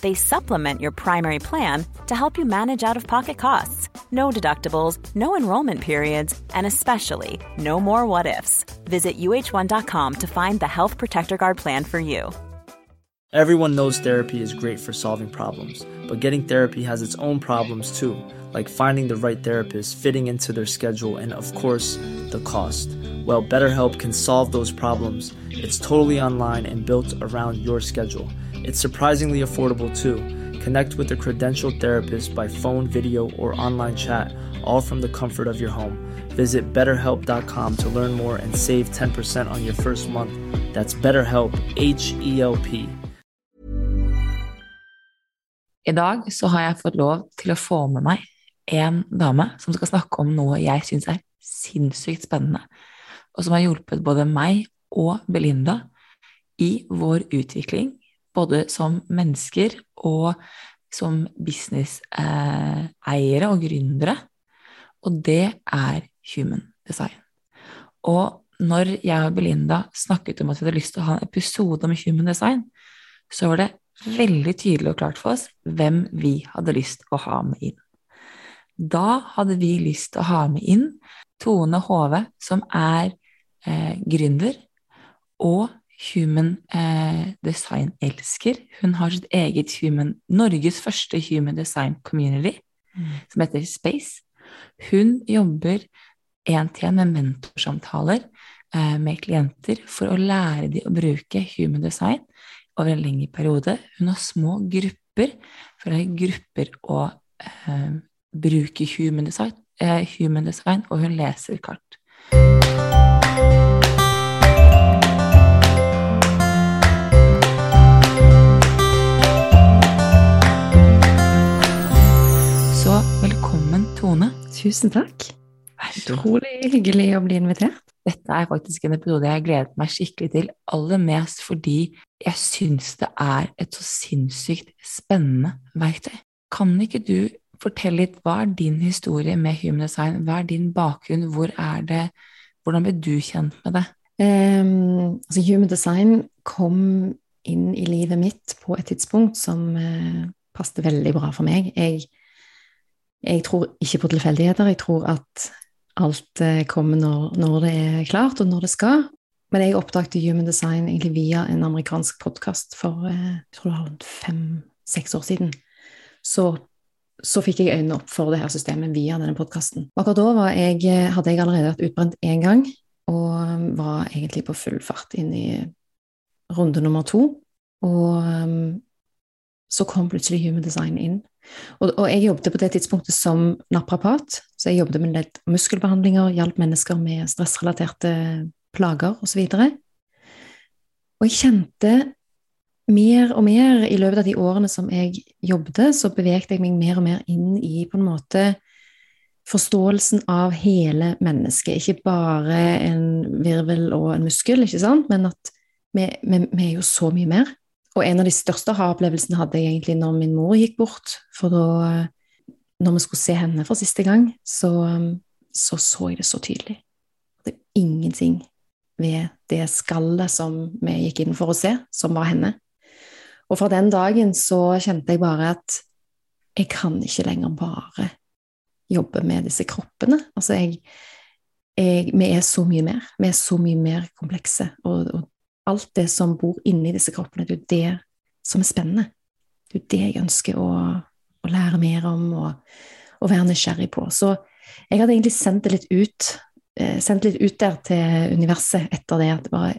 They supplement your primary plan to help you manage out of pocket costs. No deductibles, no enrollment periods, and especially no more what ifs. Visit uh1.com to find the Health Protector Guard plan for you. Everyone knows therapy is great for solving problems, but getting therapy has its own problems too, like finding the right therapist, fitting into their schedule, and of course, the cost. Well, BetterHelp can solve those problems. It's totally online and built around your schedule. It's surprisingly affordable too. Connect with a credentialed therapist by phone, video, or online chat, all from the comfort of your home. Visit betterhelp.com to learn more and save 10% on your first month. That's BetterHelp, H E L P. I dag så har jeg fått lov til å få med meg en dame som skal snakke om noe jeg syns er sinnssykt spennende, og som har hjulpet både meg og Belinda i vår utvikling, både som mennesker og som businesseiere og gründere, og det er human design. Og når jeg og Belinda snakket om at vi hadde lyst til å ha en episode om human design, så var det veldig tydelig og klart for oss hvem vi hadde lyst til å ha med inn. Da hadde vi lyst til å ha med inn Tone Hove, som er eh, gründer og human eh, design-elsker. Hun har sitt eget human, Norges første human design community, mm. som heter Space. Hun jobber én-til-én med mentorsamtaler eh, med klienter for å lære dem å bruke human design over en lengre periode. Hun har små grupper for å ha grupper å eh, bruke human design, eh, human design, og hun leser kart. Tusen takk. Utrolig hyggelig å bli invitert. Dette er faktisk en episode jeg gledet meg skikkelig til, aller mest fordi jeg syns det er et så sinnssykt spennende verktøy. Kan ikke du fortelle litt hva er din historie med human design? Hva er din bakgrunn? Hvor er det Hvordan ble du kjent med det? Um, altså human design kom inn i livet mitt på et tidspunkt som uh, passet veldig bra for meg. Jeg, jeg tror ikke på tilfeldigheter. Jeg tror at alt eh, kommer når, når, det er klart, og når det skal. Men jeg oppdaget Human Design egentlig via en amerikansk podkast for eh, jeg tror det var fem-seks år siden. Så, så, fikk jeg øynene opp for det her systemet via denne podkasten. Akkurat da jeg, eh, hadde jeg allerede vært utbrent én gang, og var egentlig på full fart inn i runde nummer to. Og så kom plutselig Human Design inn. Og, og, jeg jobbet på det tidspunktet som naprapat, så jeg jobbet med litt muskelbehandlinger, hjalp mennesker med stressrelaterte plager osv. Og, og jeg kjente mer og mer i løpet av de årene som jeg jobbet, så bevegde jeg meg mer og mer inn i på en måte forståelsen av hele mennesket. Ikke bare en virvel og en muskel, ikke sant? men at vi, vi, vi er jo så mye mer. Og en av de største aha-opplevelsene hadde jeg egentlig når min mor gikk bort. For da, når vi skulle se henne for siste gang, så så, så jeg det så tydelig. Det er ingenting ved det skallet som vi gikk inn for å se, som var henne. Og fra den dagen så kjente jeg bare at jeg kan ikke lenger bare jobbe med disse kroppene. Altså, jeg, jeg, vi er så mye mer. Vi er så mye mer komplekse. Og, og alt det som bor inni disse kroppene, det er jo det som er spennende. Det er jo det jeg ønsker å, å lære mer om, og, og være nysgjerrig på. Så jeg hadde egentlig sendt det litt ut, eh, sendt litt ut der til universet etter det at det bare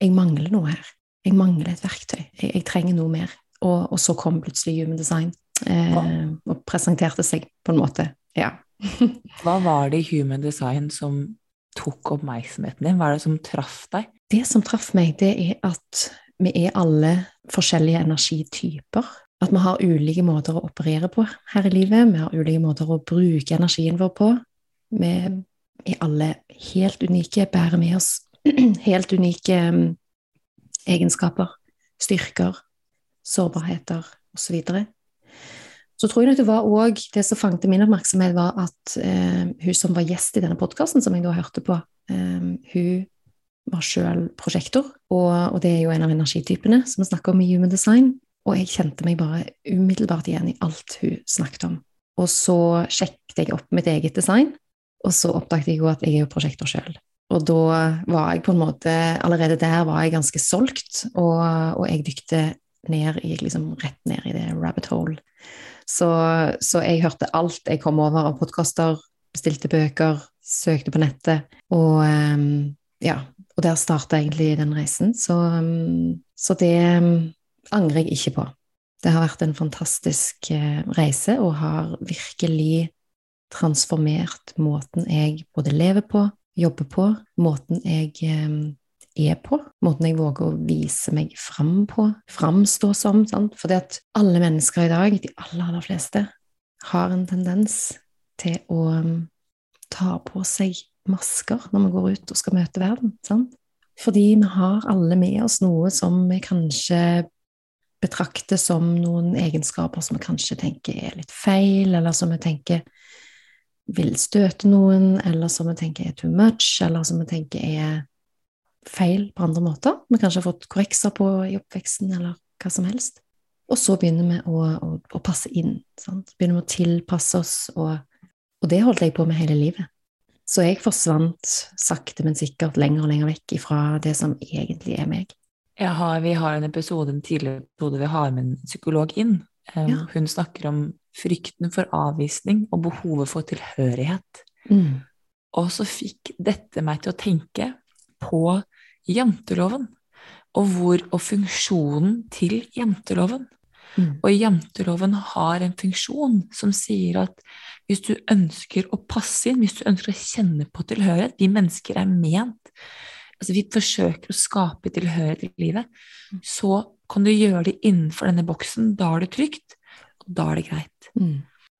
Jeg mangler noe her. Jeg mangler et verktøy. Jeg, jeg trenger noe mer. Og, og, så kom plutselig Human Design eh, og presenterte seg på en måte. Ja. Hva var det i Human Design som tok oppmerksomheten din? Hva er det som traff deg? Det som traff meg, det er at vi er alle forskjellige energityper. At vi har ulike måter å operere på her i livet. Vi har ulike måter å bruke energien vår på. Vi er alle helt unike, bærer med oss helt unike mm, egenskaper, styrker, sårbarheter osv. Så, så tror jeg nok det var òg Det som fanget min oppmerksomhet, var at eh, hun som var gjest i denne podkasten, som jeg da hørte på, eh, hun var sjøl prosjektor, og, og, det er jo en av energitypene som vi snakker om i Human Design. Og jeg kjente meg bare umiddelbart igjen i alt hun snakket om. Og så sjekket jeg opp mitt eget design, og så oppdaget jeg jo at jeg er jo prosjektor sjøl. Og da var jeg på en måte Allerede der var jeg ganske solgt, og, og jeg dykte ned gikk liksom rett ned i det rabbit hole. Så, så jeg hørte alt jeg kom over av podkaster, bestilte bøker, søkte på nettet, og um, ja, og der starta egentlig den reisen. Så, um, så, det um, angrer jeg ikke på. Det har vært en fantastisk uh, reise og har virkelig transformert måten jeg både lever på, jobber på, måten jeg um, er på, måten jeg våger å vise meg fram på, framstå som. Sant? Fordi at alle mennesker i dag, de aller, aller fleste, har en tendens til å ta på seg masker når vi går ut og skal møte verden. Sant? Fordi vi har alle med oss noe som vi kanskje betrakter som noen egenskaper som vi kanskje tenker er litt feil, eller som vi tenker vil støte noen, eller som vi tenker er too much, eller som vi tenker er feil på andre måter. Vi kanskje har fått korrekser på i oppveksten, eller hva som helst. Og så begynner vi å, å, å passe inn. Sant? Begynner vi å tilpasse oss, og, og det holdt jeg på med hele livet. Så jeg forsvant sakte, men sikkert lenger og lenger vekk ifra det som egentlig er meg. Har, vi har en episode, en tidligere episode vi har med en psykolog inn. Um, ja. Hun snakker om frykten for avvisning og behovet for tilhørighet. Mm. Og så fikk dette meg til å tenke på janteloven, og, hvor, og funksjonen til janteloven. Mm. Og janteloven har en funksjon som sier at hvis du ønsker å passe inn, hvis du ønsker å kjenne på tilhørighet Vi mennesker er ment altså Vi forsøker å skape tilhørighet i livet. Mm. Så kan du gjøre det innenfor denne boksen. Da er det trygt, og da er det greit. Mm.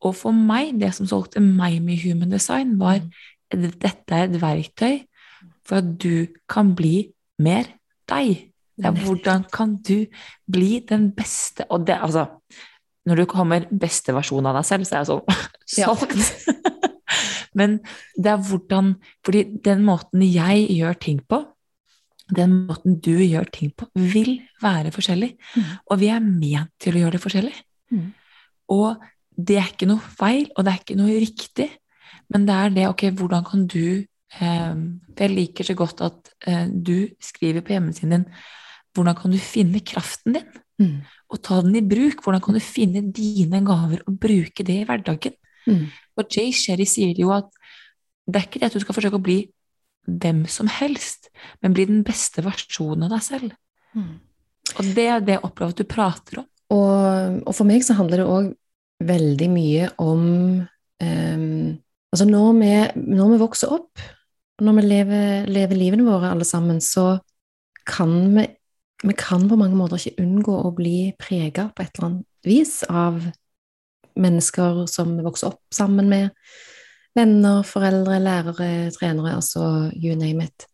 Og for meg, det som solgte meg med human design, var at mm. dette er et verktøy for at du kan bli mer deg. Det er hvordan kan du bli den beste Og det, altså Når du kommer beste versjon av deg selv, så er jeg sånn solgt. Men det er hvordan Fordi den måten jeg gjør ting på, den måten du gjør ting på, vil være forskjellig. Mm. Og vi er ment til å gjøre det forskjellig. Mm. Og det er ikke noe feil, og det er ikke noe riktig, men det er det Ok, hvordan kan du eh, Jeg liker så godt at eh, du skriver på hjemmesiden din hvordan kan du finne kraften din? Mm. Og ta den i bruk. Hvordan kan du finne dine gaver og bruke det i hverdagen? Mm. Og Jay Sherry sier jo at det er ikke det at du skal forsøke å bli hvem som helst, men bli den beste versjonen av deg selv. Mm. Og det er det jeg opplever at du prater om. Og, og for meg så handler det òg veldig mye om um, Altså når vi, når vi, vokser opp, når vi lever, lever livene våre alle sammen, så kan vi vi kan på mange måter ikke unngå å bli prega på et eller annet vis av mennesker som vi vokser opp sammen med, venner, foreldre, lærere, trenere, altså you name it.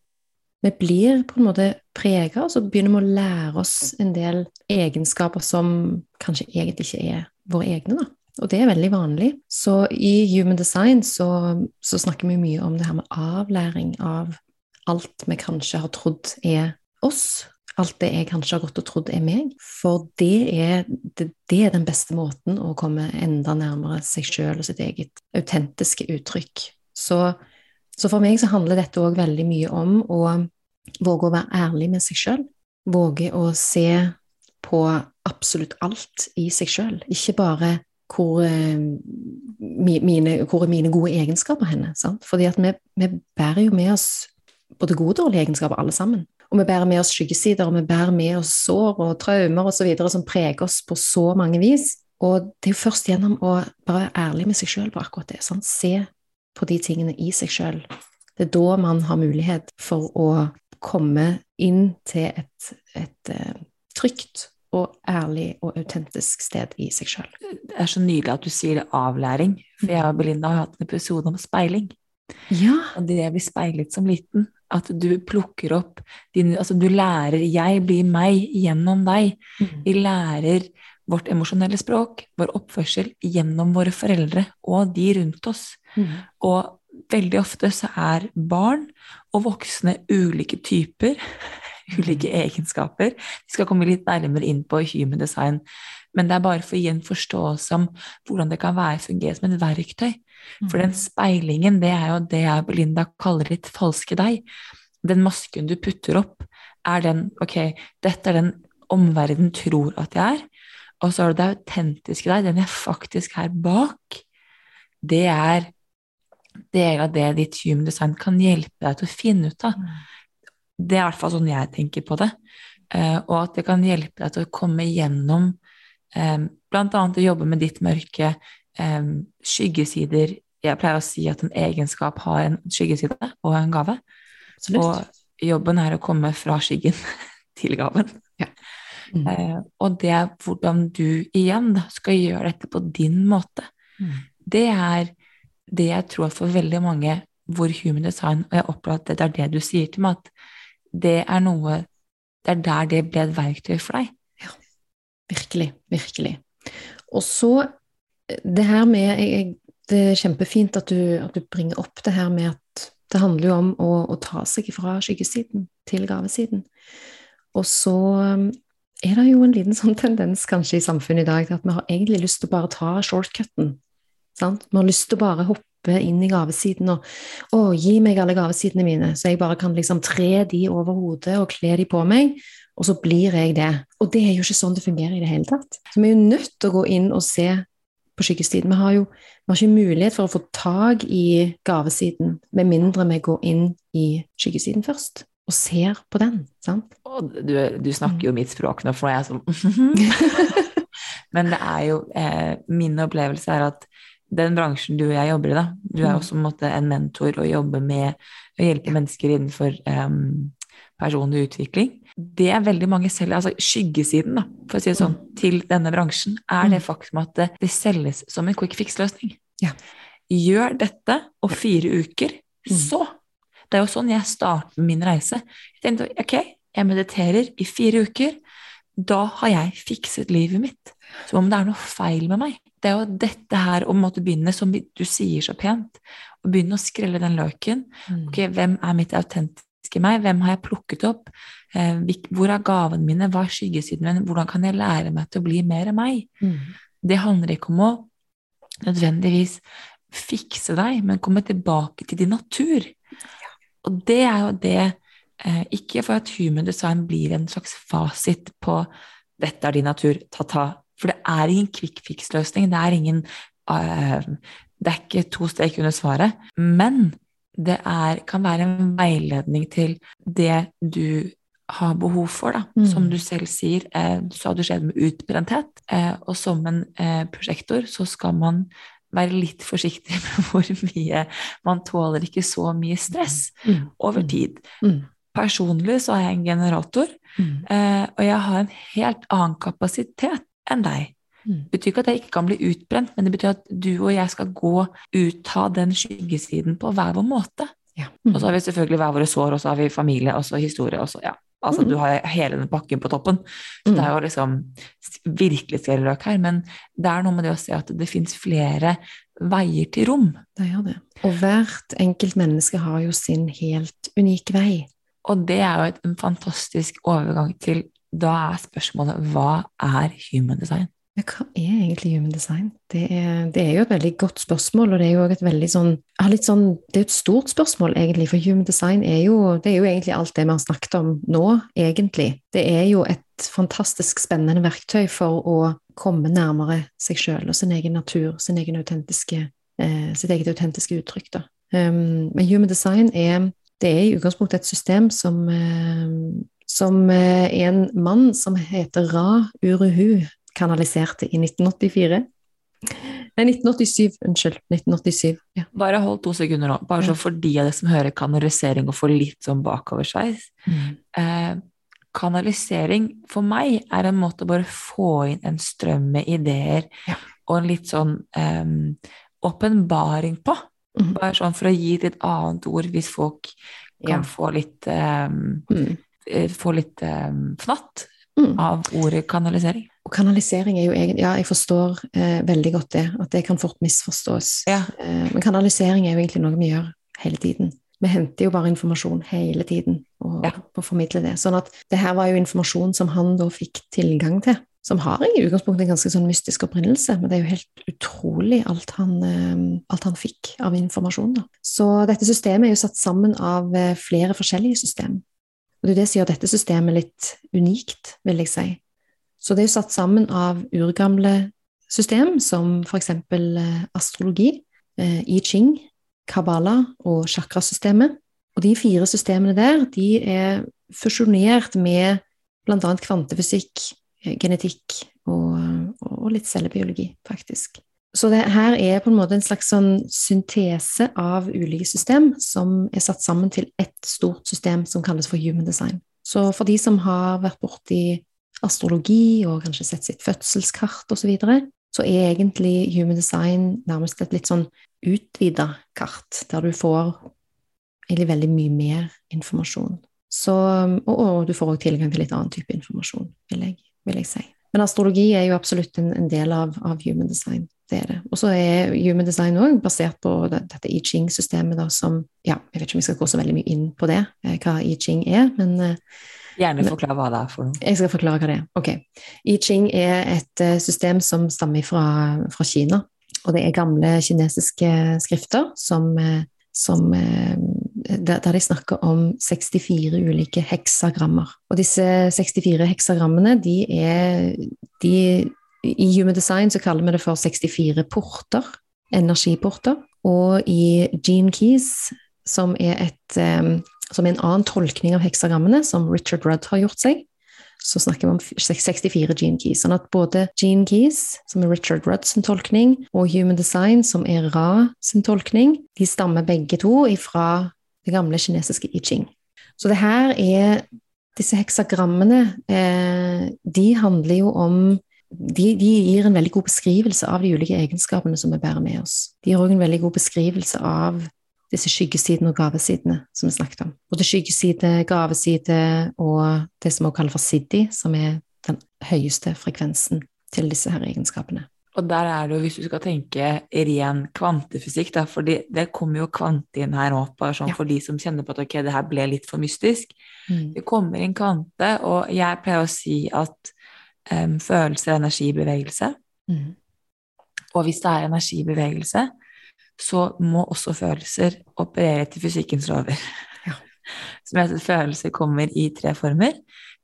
Vi blir på en måte prega, og så begynner vi å lære oss en del egenskaper som kanskje egentlig ikke er våre egne, da. Og det er veldig vanlig. Så i Human Design så, så snakker vi mye om det her med avlæring av alt vi kanskje har trodd er oss, alt det jeg kanskje har gått og trodd er meg. For det er, det, det er den beste måten å komme enda nærmere seg sjøl og sitt eget autentiske uttrykk. Så, så, for meg så handler dette òg veldig mye om å våge å være ærlig med seg sjøl. Våge å se på absolutt alt i seg sjøl. Ikke bare hvor, eh, mine, hvor er mine gode egenskaper henne? Sant? Fordi at vi, vi bærer jo med oss både gode og dårlige egenskaper, alle sammen. Og vi bærer med oss skyggesider, og vi bærer med oss sår og traumer osv. som preger oss på så mange vis. Og det er jo først gjennom å bare være ærlig med seg sjøl på akkurat det. Sånn. Se på de tingene i seg sjøl. Det er da man har mulighet for å komme inn til et, et, et eh, trygt og ærlig og autentisk sted i seg sjøl. Det er så nydelig at du sier avlæring, for jeg og Belinda har hatt en episode om speiling. Ja. Og det vi speilet som liten, at du plukker opp din Altså, du lærer 'jeg blir meg' gjennom deg. Mm. Vi lærer vårt emosjonelle språk, vår oppførsel, gjennom våre foreldre og de rundt oss. Mm. Og veldig ofte så er barn og voksne ulike typer ulike egenskaper. Vi skal komme litt nærmere inn på human design, men det er bare for å gi en forståelse om hvordan det kan være fungere som et verktøy. For den speilingen, det er jo det jeg og Belinda kaller ditt falske deg. Den masken du putter opp, er den Ok, dette er den omverdenen tror at jeg er. Og så har du det autentiske deg, den jeg faktisk er bak. Det er deler av det ditt human design kan hjelpe deg til å finne ut av. Det er i hvert fall sånn jeg tenker på det. Eh, og at det kan hjelpe deg til å komme gjennom bl.a. blant annet å jobbe med ditt mørke, eh, skyggesider. Jeg pleier å si at en egenskap har en skyggeside og en gave. Absolutt. Og jobben er å komme fra skyggen til gaven. Ja. Mm. Uh, og det er hvordan du igjen da, skal gjøre dette på din måte. Mm. Det er det jeg tror for veldig mange hvor human design Og jeg opplever at det er det du sier til meg, at det er noe Det er der det ble et verktøy for deg. Virkelig. Virkelig. Og så det her med jeg, Det er kjempefint at du, at du, bringer opp det her med at det handler jo om å, å ta seg fra skyggesiden til gavesiden. Og så um, er det jo en liten sånn tendens kanskje i samfunnet i dag til at vi har egentlig lyst til å bare ta shortcuten. Sant? Vi har lyst til å bare hoppe inn i gavesiden og å, gi meg alle gavesidene mine, så jeg bare kan liksom tre de over hodet og kle de på meg, og så blir jeg det. Og det er jo ikke sånn det fungerer i det hele tatt. Så vi er jo nødt til å gå inn og se på skyggesiden. Vi har jo vi har ikke mulighet for å få tak i gavesiden med mindre vi går inn i skyggesiden først og ser på den. sant? Og du, du snakker jo mitt språk nå, for nå er jeg sånn Men det er jo eh, Min opplevelse er at den bransjen du og jeg jobber i, da Du er også en måte en mentor og jobber med å hjelpe mennesker innenfor eh, personlig utvikling. Det er veldig mange selger, altså skyggesiden, da, for å si det sånn, til denne bransjen, er det faktum at det, det selges som en quick fix-løsning. Ja. Gjør dette, og fire uker, så Det er jo sånn jeg starter min reise. Jeg tenkte ok, jeg mediterer i fire uker. Da har jeg fikset livet mitt. Som om det er noe feil med meg. Det er jo dette her å begynne, som du sier så pent, å begynne å skrelle den løken. Ok, hvem er mitt autentiske meg? Hvem har jeg plukket opp? Eh, hvor er gavene mine? Hva er skyggesiden min? Hvordan kan jeg lære meg til å bli mer meg? Mm. Det handler ikke om å nødvendigvis fikse deg, men komme tilbake til din natur. Og det er jo det eh, Ikke for at human design blir en slags fasit på 'dette er din natur, ta-ta'. For det er ingen quick fix-løsning. Det er ingen uh, Det er ikke to strek under svaret. Men det er, kan være en veiledning til det du har behov for, da. Mm. Som du selv sier. Eh, så har du skjedd med utbrenthet. Eh, og som en eh, prosjektor så skal man være litt forsiktig med hvor mye Man tåler ikke så mye stress Mm. over tid. Mm. Personlig så er jeg en generator, Mm. eh, og jeg har en helt annen kapasitet enn deg. Mm. Det betyr ikke at jeg ikke kan bli utbrent, men det betyr at du og jeg skal gå ut av den skyggesiden på hver vår måte. Ja. Og så har vi selvfølgelig hver våre sår, og så har vi familie, og så historie, og så ja. Altså, Mm. du har hele den pakken på toppen. Så det er jo liksom virkelig skrelløk her, men det er noe med det å se at det fins flere veier til rom. Det gjør det. Og hvert enkelt menneske har jo sin helt unike vei. Og det er jo et, en fantastisk overgang til Da er spørsmålet hva er human design? Hva er egentlig human design? Det er, det er jo et veldig godt spørsmål, og det er jo et veldig sånn, sånn Det er et stort spørsmål, egentlig, for human design er jo, det er jo egentlig alt det vi har snakket om nå, egentlig. Det er jo et fantastisk spennende verktøy for å komme nærmere seg sjøl og sin egen natur, sin egen autentiske, eh, sitt eget autentiske uttrykk. Da. Um, men human design er, det er i utgangspunktet et system som, eh, som uh, en mann som heter Ra Uruhu, kanaliserte i 1984. Nei, 1987. Unnskyld. 1987. Ja. Bare hold to sekunder nå, bare så for de av dere som hører kanalisering og får litt sånn bakoversveis. Mm. Eh, kanalisering for meg er en måte å bare få inn en strøm med ideer ja. og en litt sånn åpenbaring um, på. Mm. Bare sånn for å gi et litt annet ord, hvis folk kan ja. få litt um, mm. Få litt um, fnatt mm. av ordet kanalisering. Og kanalisering er jo egentlig Ja, jeg forstår eh, veldig godt det, at det kan fort misforstås. Ja. Eh, men kanalisering er jo egentlig noe vi gjør hele tiden vi henter jo bare informasjon hele tiden og, ja. og, formidler det. Sånn at det her var jo informasjon som han da fikk tilgang til, som har i utgangspunktet en ganske sånn mystisk opprinnelse, men det er jo helt utrolig alt han, eh, alt han fikk av informasjon. Da. Så dette systemet er jo satt sammen av eh, flere forskjellige system. Og det er det som gjør dette systemet litt unikt, vil jeg si. Så det er jo satt sammen av urgamle system, som eksempel eh, astrologi, I Ching, Kabbala og chakrasystemet. Og de fire systemene der de er fusjonert med bl.a. kvantefysikk, eh, genetikk og, og, litt cellebiologi, faktisk. Så det her er på en måte en slags sånn syntese av ulike system som er satt sammen til ett stort system som kalles for human design. Så for de som har vært borti astrologi og kanskje sett sitt fødselskart osv., så, videre, så er egentlig human design nærmest et litt sånn utvida kart, der du får egentlig veldig mye mer informasjon. Så, og, og, du får også tilgang til litt annen type informasjon, vil jeg, vil jeg si. Men astrologi er jo absolutt en, en del av, av, human design. Det er det. Og så er human design òg basert på dette I Ching-systemet, som ja, Jeg vet ikke om vi skal gå så veldig mye inn på det, eh, hva I Ching er, men eh, Gjerne forklare hva det er for noe. Jeg skal forklare hva det er. Ok. I Ching er et eh, system som stammer fra, fra Kina. Og det er gamle kinesiske skrifter som, som der, de snakker om 64 ulike heksagrammer. Og disse 64 heksagrammene, de er de, I Human Design så kaller vi det for 64 porter. Energiporter. Og i Gene Keys, som er, et, som er en annen tolkning av heksagrammene, som Richard Rudd har gjort seg, så snakker vi om 64 gene keys. Sånn at både gene keys, som er Richard Rudd sin tolkning, og human design, som er Ra sin tolkning, de stammer begge to fra det gamle kinesiske I Ching. Så det her er Disse heksagrammene, eh, de handler jo om de, de, gir en veldig god beskrivelse av de ulike egenskapene som vi bærer med oss. De gir òg en veldig god beskrivelse av disse skyggesidene og gavesidene som vi snakket om. Både skyggeside, gaveside og det som vi kaller for siddi, som er den høyeste frekvensen til disse her egenskapene. Og der er det jo, hvis du skal tenke ren kvantefysikk, da, for det kommer jo kvante inn her opp, bare sånn ja. for de som kjenner på at ok, det her ble litt for mystisk. Mm. Det kommer inn kvante, og jeg pleier å si at um, følelser energi, bevegelse. Mm. Og hvis det er energi, bevegelse, så må også følelser operere til fysikkens lover. Ja. Som heter følelser kommer i tre former.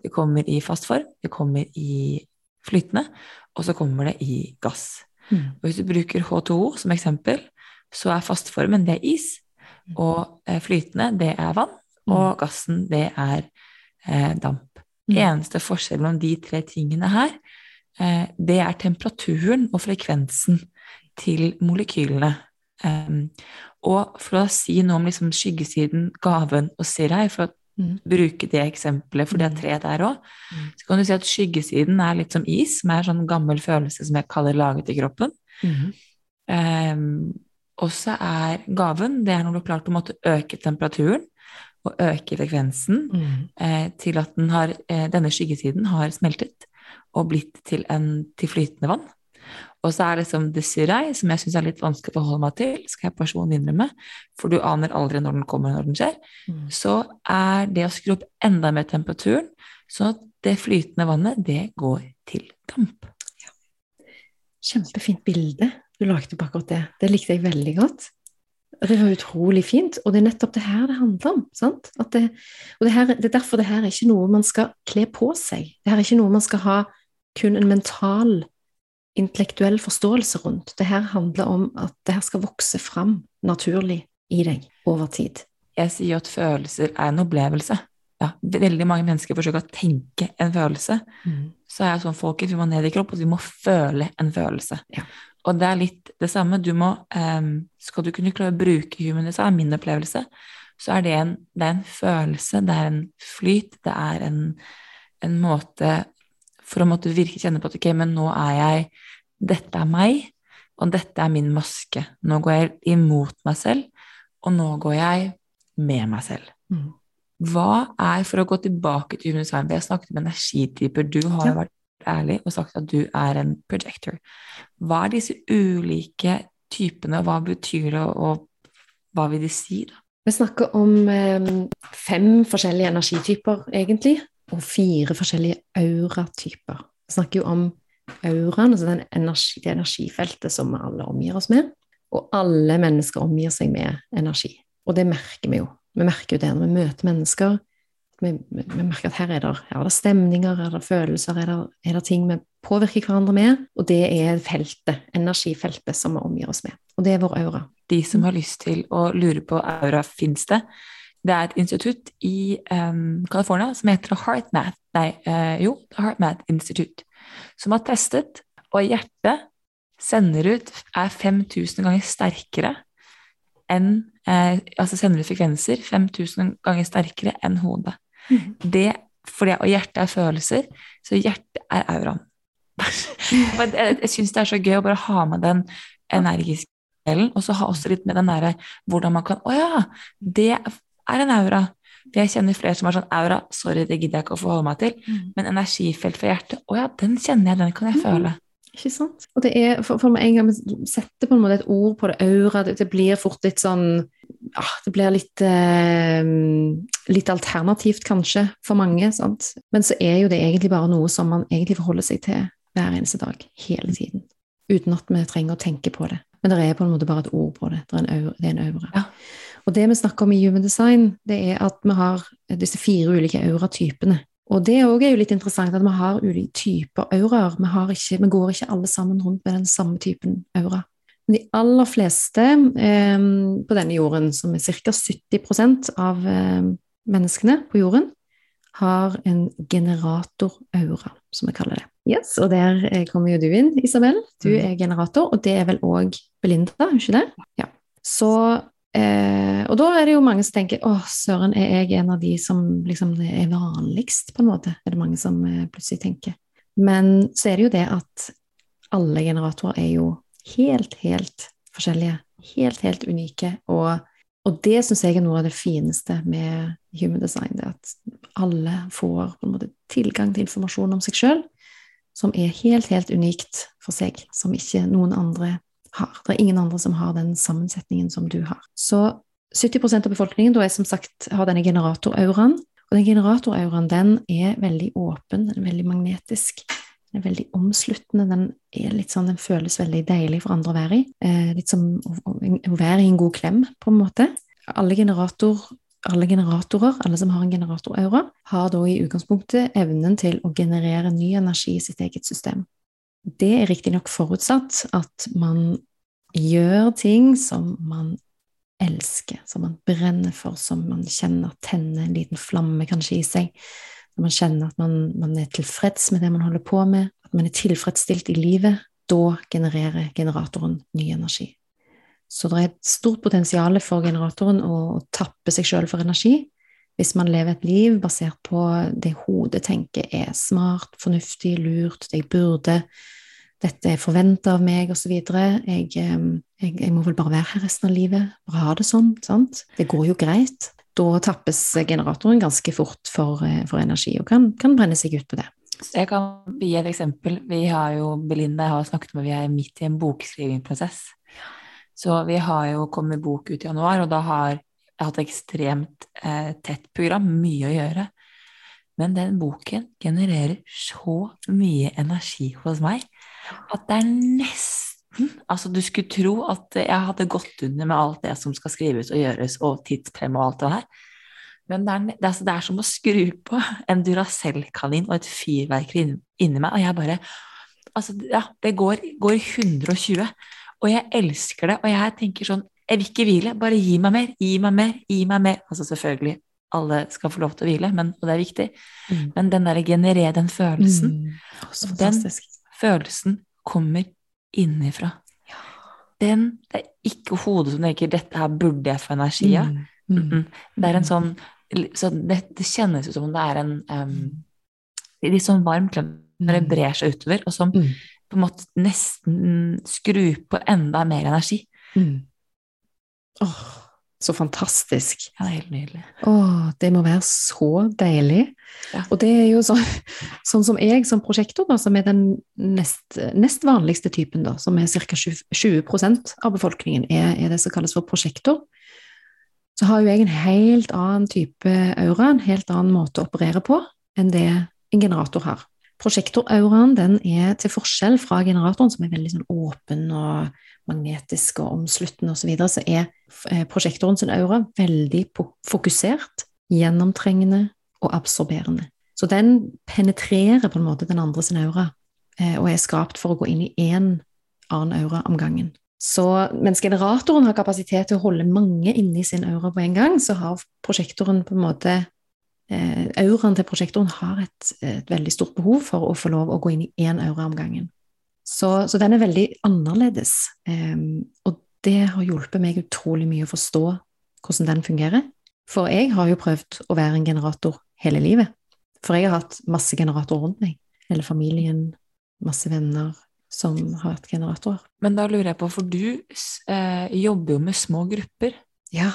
Det kommer i fast form, det kommer i flytende, og så kommer det i gass. Mm. Og hvis du bruker H2O som eksempel, så er fastformen det er is, mm. og eh, flytende det er vann, mm. og gassen det er eh, damp. Mm. Eneste forskjell mellom de tre tingene her, eh, det er temperaturen og frekvensen til molekylene. Og for å si noe om liksom skyggesiden, gaven og sirai, for å mm. bruke det eksempelet, for det er mm. tre der òg, mm. så kan du si at skyggesiden er litt som is, som er en sånn gammel følelse som jeg kaller laget i kroppen. Mm. Um, og så er gaven det er når du har klart å måtte øke temperaturen og øke frekvensen mm. eh, til at har, eh, denne skyggesiden har smeltet og blitt til, en, til flytende vann. Og så er det liksom desirei, som jeg syns er litt vanskelig å forholde meg til, skal jeg personlig innrømme, for du aner aldri når den kommer, når den skjer. Mm. Så er det å skru opp enda mer temperaturen, sånn at det flytende vannet, det går til damp. Ja. Kjempefint bilde du lagde på akkurat det. Det likte jeg veldig godt. Det var utrolig fint, og det er nettopp det her det handler om. sant? Det, og det, her, det, er derfor det her er ikke noe man skal kle på seg. Det her er ikke noe man skal ha kun en mental intellektuell forståelse rundt. Det her handler om at det her skal vokse fram naturlig i deg over tid. Jeg sier jo at følelser er en opplevelse. Ja, veldig mange mennesker forsøker å tenke en følelse. Mm. Så er jeg sånn, folkens, vi må ned i kropp, og vi må føle en følelse. Ja. Og det er litt det samme. Du må, um, skal du kunne klare å bruke human design, min opplevelse, så er det en, det er en følelse, det er en flyt, det er en, en måte for å måtte virkelig kjenne på at ok, men nå er jeg Dette er meg, og dette er min maske. Nå går jeg imot meg selv, og nå går jeg med meg selv. Mm. Hva er, for å gå tilbake til human design, vi har snakket om energityper, du har jo Ja. Ærlig og sagt at du er en projector. Hva er disse ulike typene, hva betyr det, og hva vil de si, da? Vi snakker om eh, fem forskjellige energityper, egentlig, og fire forskjellige auratyper. Vi snakker jo om auraen, altså den energi, det energifeltet som vi alle omgir oss med. Og alle mennesker omgir seg med energi. Og det merker vi jo. Vi merker jo det når vi møter mennesker. Vi, vi, merker at her er, det, er det stemninger, er det følelser, er det, er det ting vi påvirker hverandre med. Og det er feltet, energifeltet, som vi omgir oss med. Og det er vår aura. De som har lyst til å lure på aura, fins det? Det er et institutt i um, California som heter HeartMath, nei, uh, jo, HeartMath Institute, som har testet, og hjertet sender ut, er 5000 ganger sterkere enn eh, Altså sender ut frekvenser 5000 ganger sterkere enn hodet. Det, fordi, og hjertet er følelser, så hjertet er auraen. Jeg jeg syns det er så gøy å bare ha med den energiske delen, og så ha også litt med den derre hvordan man kan Å ja, det er en aura. For jeg kjenner flere som har sånn aura, sorry, det gidder jeg ikke å forholde meg til, men energifelt for hjertet, å ja, den kjenner jeg, den kan jeg Mm. føle. Ikke sant? Og det er, for, for en gang vi setter på en måte et ord på det, aura, det, det blir fort litt sånn ah, Det blir litt, eh, litt alternativt, kanskje, for mange. sant? Men så er jo det egentlig bare noe som man egentlig forholder seg til hver eneste dag, hele tiden. Uten at vi trenger å tenke på det. Men det er på en måte bare et ord på det. Det er en. Det er en aura. Ja. Og det vi snakker om i Human Design, det er at vi har disse fire ulike auratypene. Og det òg er jo litt interessant at vi har ulike typer auraer. Vi, vi går ikke alle sammen rundt med den samme typen aura. Men de aller fleste eh, på denne jorden, som er ca. 70 av eh, menneskene på jorden, har en generatoraura, som vi kaller det. Yes, Og der eh, kommer jo du inn, Isabel. Du Mm. er generator, og det er vel òg Belinda, ikke det? Ja. Så Eh, og da er det jo mange som tenker å, søren, er jeg en av de som liksom er vanligst, på en måte? Er det mange som eh, plutselig tenker. Men så er det jo det at alle generatorer er jo helt, helt forskjellige. Helt, helt unike. Og, og det syns jeg er noe av det fineste med human design. Det at alle får på en måte tilgang til informasjon om seg sjøl som er helt, helt unikt for seg, som ikke noen andre har. Det er ingen andre som har den sammensetningen som du har. Så 70% av befolkningen da er som sagt, har denne generatorauraen. Og den generatorauraen den er veldig åpen, den er veldig magnetisk. Den er veldig omsluttende. Den, sånn, den føles veldig deilig for andre å være i. Eh, litt som å, å være i en god klem, på en måte. Alle, generator, alle generatorer, alle som har en generatoraura, har da i utgangspunktet evnen til å generere ny energi i sitt eget system. Det er riktignok forutsatt at man gjør ting som man elsker, som man brenner for, som man kjenner tenner en liten flamme kanskje i seg. Når man kjenner at man, man er tilfreds med det man holder på med, at man er tilfredsstilt i livet, da genererer generatoren ny energi. Så det er et stort potensial for generatoren å, å tappe seg sjøl for energi hvis man lever et liv basert på det hodet tenker er smart, fornuftig, lurt, det jeg burde, dette er forventa av meg, osv. Jeg, jeg, jeg må vel bare være her resten av livet, bare ha det sånn. sant? Det går jo greit. Da tappes generatoren ganske fort for, for energi, og kan, kan brenne seg ut på det. Jeg kan gi et eksempel. Vi har jo, Belinda jeg har snakket med, vi er midt i en bokskrivingsprosess. Så vi har jo kommet bok ut i januar, og da har jeg hatt ekstremt eh, tett program, mye å gjøre. Men den boken genererer så mye energi hos meg at det er nesten Altså, du skulle tro at jeg hadde gått under med alt det som skal skrives og gjøres, og tidsprem og alt det her. Men det er, det, er, altså, det er som å skru på en Duracell-kanin og et fyrverkeri inni meg, og jeg bare altså, ja, det går, går 120. Og jeg elsker det, og jeg tenker sånn Jeg vil ikke hvile, bare gi meg mer, gi meg mer, gi meg mer. Altså selvfølgelig, alle skal få lov til å hvile, men, og det er viktig, Mm. men den derre generere den følelsen, Mm. Den- følelsen kommer innifra. Den, det er ikke hodet som tenker 'dette her burde jeg få energi av'. Mm. Mm. Mm-mm. Det er en sånn så det, det kjennes ut som om det er en um, litt sånn varm klem når det brer seg utover, og som Mm. på en måte nesten skrur på enda mer energi. Mm. Åh, så fantastisk. Ja, det er helt nydelig. Å, det må være så deilig. Ja. Og det er jo sånn, sånn som jeg som prosjektor, da, som er den nest, nest vanligste typen, da, som er ca. 20% av befolkningen, er, er det som kalles for prosjektor. Så har jo jeg en helt annen type aura, en helt annen måte å operere på, enn det en generator har. Prosjektorauraen den er til forskjell fra generatoren, som er veldig sånn åpen og magnetisk og omsluttende osv., så, videre, så er eh, prosjektoren sin aura veldig fokusert, gjennomtrengende og absorberende. Så den penetrerer på en måte den andre sin aura, eh, og er skapt for å gå inn i én annen aura om gangen. Så mens generatoren har kapasitet til å holde mange inni sin aura på en gang, så har prosjektoren på en måte eh, Auraen til prosjektoren har et, et veldig stort behov for å få lov å gå inn i én aura om gangen. Så, så den er veldig annerledes, Eh, og det har hjulpet meg utrolig mye å forstå hvordan den fungerer. For jeg har jo prøvd å være en generator hele livet. For jeg har hatt masse generatorer rundt meg. Hele familien, masse venner som har hatt generatorer. Men da lurer jeg på, for du eh, jobber jo med små grupper. Ja.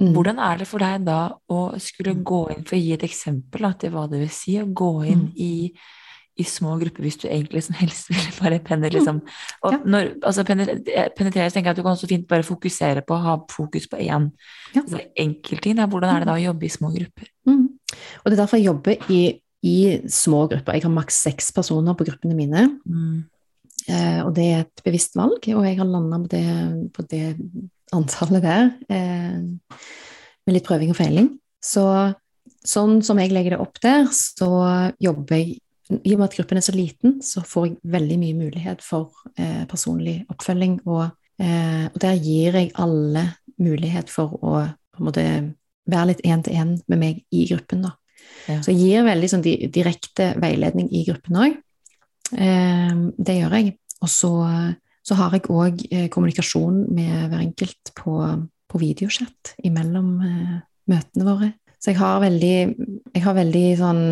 Mm. Hvordan er det for deg da å skulle gå inn, for å gi et eksempel da, til hva det vil si, å gå inn Mm. i, i små grupper hvis du egentlig som helst vil bare penne, liksom. Og Ja. når, altså penetrere, så tenker jeg at du kan så fint bare fokusere på, ha fokus på én Ja. altså, enkeltting. Hvordan er det da å jobbe i små grupper? Mm. Og det er derfor jeg jobber i, i små grupper. Jeg har maks seks personer på gruppene mine. Mm. Eh, og det er et bevisst valg, og jeg har landa på, på det antallet der eh, med litt prøving og feiling. Så sånn som jeg legger det opp der, så jobber jeg I og med at gruppen er så liten, så får jeg veldig mye mulighet for eh, personlig oppfølging, og, eh, og der gir jeg alle mulighet for å måte være litt én-til-én med meg i gruppen, da. Ja. Så jeg gir veldig sånn direkte veiledning i gruppen òg. Eh, det gjør jeg. Og så, så har jeg òg eh, kommunikasjon med hver enkelt på, på videochat imellom eh, møtene våre. Så jeg har veldig, jeg har veldig sånn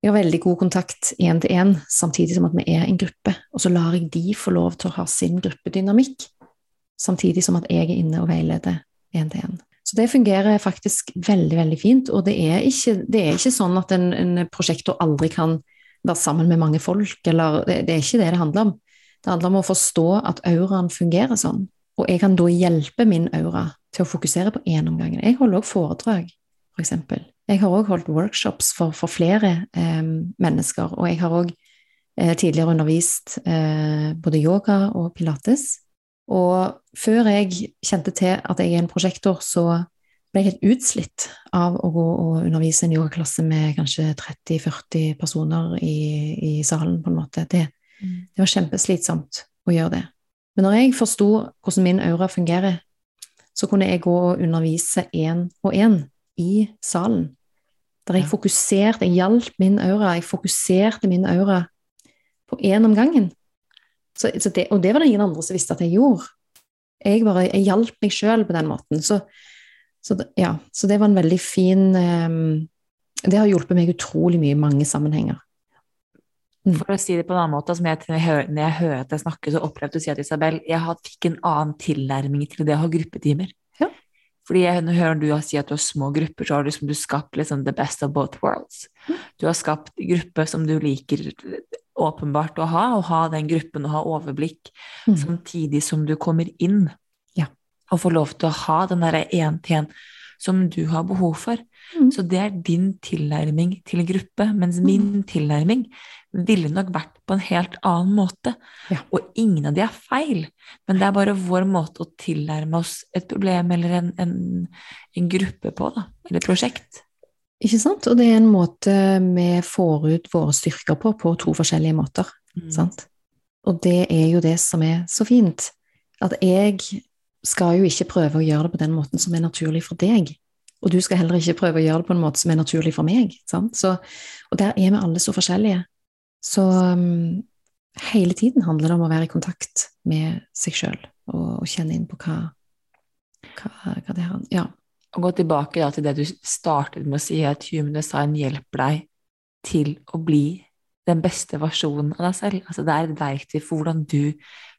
jeg har veldig god kontakt én til én, samtidig som at vi er en gruppe. Og så lar jeg de få lov til å ha sin gruppedynamikk, samtidig som at jeg er inne og veileder én til én. Så det fungerer faktisk veldig, veldig fint. Og det er ikke, det er ikke sånn at en, en prosjektor aldri kan være sammen med mange folk, eller det, det er ikke det det handler om. Det handler om å forstå at auraen fungerer sånn. Og jeg kan da hjelpe min aura til å fokusere på én om gangen. Jeg holder også foredrag, for eksempel. Jeg har også holdt workshops for, for flere eh, mennesker, og jeg har også eh, tidligere undervist eh, både yoga og pilates. Og før jeg kjente til at jeg er en prosjektor, så ble jeg helt utslitt av å gå og undervise en yogaklasse med kanskje 30-40 personer i, i salen, på en måte. Det, det var kjempeslitsomt å gjøre det. Men når jeg forsto hvordan min aura fungerer, så kunne jeg gå og undervise én og én i salen. Der jeg fokuserte, jeg hjalp min aura, jeg fokuserte min aura på én om gangen. Så, så det, og det var det ingen andre som visste at jeg gjorde. Jeg bare, jeg hjalp meg sjøl på den måten. Så, så, ja, så det var en veldig fin um, Det har hjulpet meg utrolig mye i mange sammenhenger. Mm. For å si det på en annen måte, som jeg, når, jeg hører, at jeg snakker, så opplevde du å si at Isabel, jeg har- fikk en annen tilnærming til det å ha gruppetimer. Ja. Fordi jeg hører du si at du har små grupper, så har du, liksom, du skapt liksom the best of both worlds. Mm. Du har skapt gruppe som du liker åpenbart å ha, og ha den gruppen og ha overblikk, Mm. samtidig som du kommer inn Ja. og får lov til å ha den derre én-til-én som du har behov for. Mm. Så det er din tilnærming til gruppe, mens min tilnærming ville nok vært på en helt annen måte. Ja. Og ingen av de er feil, men det er bare vår måte å tilnærme oss et problem eller en, en, en gruppe på, da, eller et prosjekt. Ikke sant? Og det er en måte vi får ut våre styrker på, på to forskjellige måter. Mm. Sant? Og det er jo det som er så fint. At jeg skal jo ikke prøve å gjøre det på den måten som er naturlig for deg. Og du skal heller ikke prøve å gjøre det på en måte som er naturlig for meg. Så, og der er vi alle så forskjellige. Så um, hele tiden handler det om å være i kontakt med seg sjøl og, og, kjenne inn på hva, hva, hva det er. Ja. Og gå tilbake da, til det du startet med å si, at human design hjelper deg til å bli den beste versjonen av deg selv. Altså, det er et verktøy for hvordan du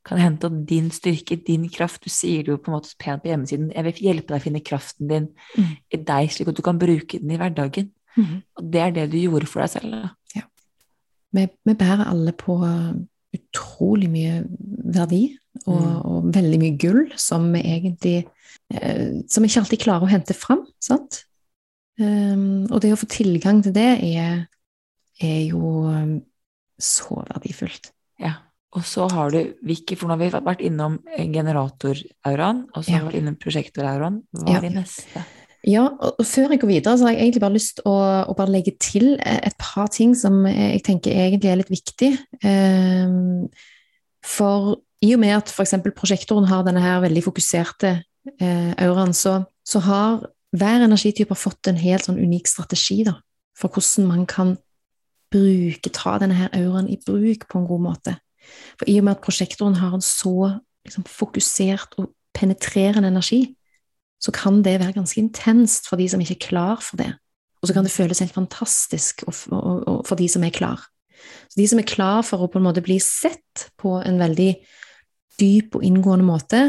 kan hente opp din styrke, din kraft. Du sier det jo på en måte pent på hjemmesiden. Jeg vil hjelpe deg å finne kraften din mm. i deg, slik at du kan bruke den i hverdagen. Mm. Og det er det du gjorde for deg selv. Da. Ja. Vi, vi, bærer alle på utrolig mye verdi og, mm. og, veldig mye gull som vi egentlig eh, Som vi ikke alltid klarer å hente fram. sant? Um, og det å få tilgang til det er, er jo um, så verdifullt. Ja. Og så har du Vicky, for nå har vi vært innom generatorauraen, og så har vi vært innom prosjektorauraen. Hva er ja. de neste? Ja, og før jeg går videre, så har jeg egentlig bare lyst å, å bare legge til et par ting som jeg tenker egentlig er litt viktig. Ehm, for i og med at f.eks. prosjektoren har denne her veldig fokuserte eh, auraen, så, så, har hver energitype fått en helt sånn unik strategi da, for hvordan man kan bruke, ta denne her auraen i bruk på en god måte. For i og med at prosjektoren har en så liksom, fokusert og penetrerende energi, så kan det være ganske intenst for de som ikke er klar for det. Og så kan det føles helt fantastisk for de som er klar. Så de som er klar for å på en måte bli sett på en veldig dyp og inngående måte,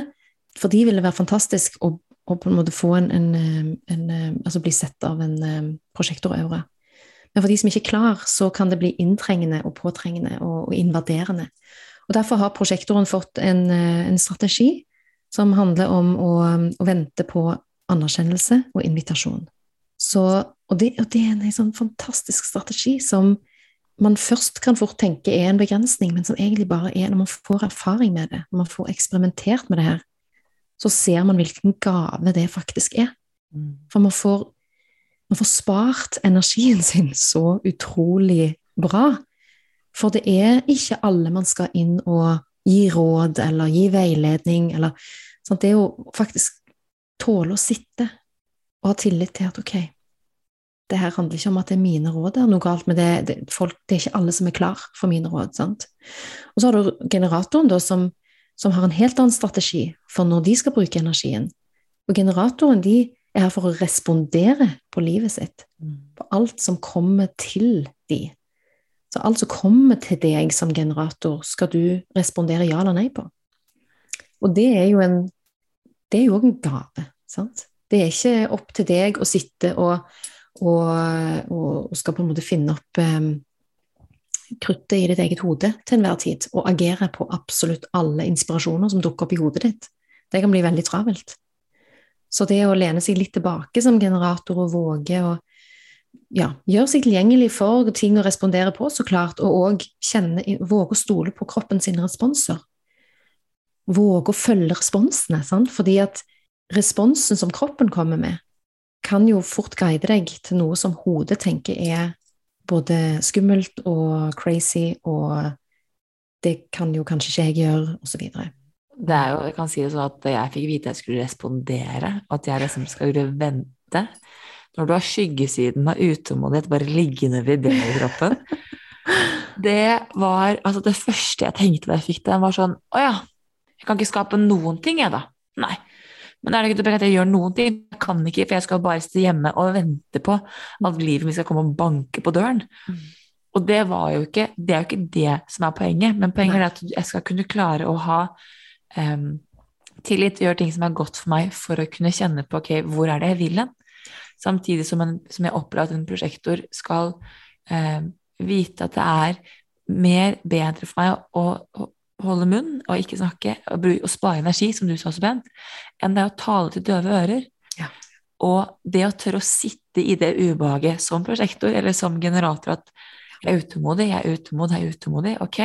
for de vil det være fantastisk å, å på en måte få en, en, en, Altså bli sett av en prosjektoraura. Men for de som ikke er klar, så kan det bli inntrengende og påtrengende og, og invaderende. Og Derfor har prosjektoren fått en, en strategi som handler om å, å vente på anerkjennelse og invitasjon. Så, og, det, og, det, er en sånn fantastisk strategi som man først kan fort tenke er en begrensning, men som egentlig bare er når man får erfaring med det, når man får eksperimentert med det her, så ser man hvilken gave det faktisk er. Mm. For man får, man får spart energien sin så utrolig bra. For det er ikke alle man skal inn og gi råd eller gi veiledning eller sånn, Det å faktisk tåle å sitte og ha tillit til at ok, det her handler ikke om at det er mine råd, det er noe galt med det. Det, folk, det er ikke alle som er klar for mine råd. sant? Og så har du generatoren, da, som, som har en helt annen strategi for når de skal bruke energien. Og generatoren de er her for å respondere på livet sitt, mm. på alt som kommer til de. Så alt som kommer til deg som generator, skal du respondere ja eller nei på. Og det er jo en det er jo òg en gave. sant? Det er ikke opp til deg å sitte og, og, og skal på en måte finne opp um, kruttet i ditt eget hode til enhver tid og agere på absolutt alle inspirasjoner som dukker opp i hodet ditt. Det kan bli veldig travelt. Så det å lene seg litt tilbake som generator og våge å ja, gjøre seg tilgjengelig for ting å respondere på, så klart, og òg våge å stole på kroppen sine responser. Våge å følge responsene, sant? fordi at responsen som kroppen kommer med, kan jo fort guide deg til noe som hodet tenker er både skummelt og crazy, og det kan jo kanskje ikke jeg gjøre, osv. Det er jo, jeg kan si det sånn at jeg fikk vite jeg skulle respondere, at jeg liksom skulle vente når du har skyggesiden av utålmodighet bare liggende det i kroppen Det var Altså, det første jeg tenkte da jeg fikk den, var sånn Å ja, jeg kan ikke skape noen ting, jeg, da. Nei. Men er det ikke at jeg gjør noen ting? Jeg kan ikke, for jeg skal bare sitte hjemme og vente på at livet mitt skal komme og banke på døren. Mm. Og det var jo ikke Det er jo ikke det som er poenget, men poenget er at jeg skal kunne klare å ha um, tillit gjøre ting som er godt for meg, for å kunne kjenne på ok, hvor er det jeg vil hen? Samtidig som, en, som jeg opplever at en prosjektor skal eh, vite at det er mer bedre for meg å, å holde munn og ikke snakke og, og, spare energi, som du sa så pent, enn det å tale til døve ører. Ja. Og det å tørre å sitte i det ubehaget som prosjektor eller som generator at jeg er utålmodig, jeg er utålmodig, jeg er utålmodig. Ok,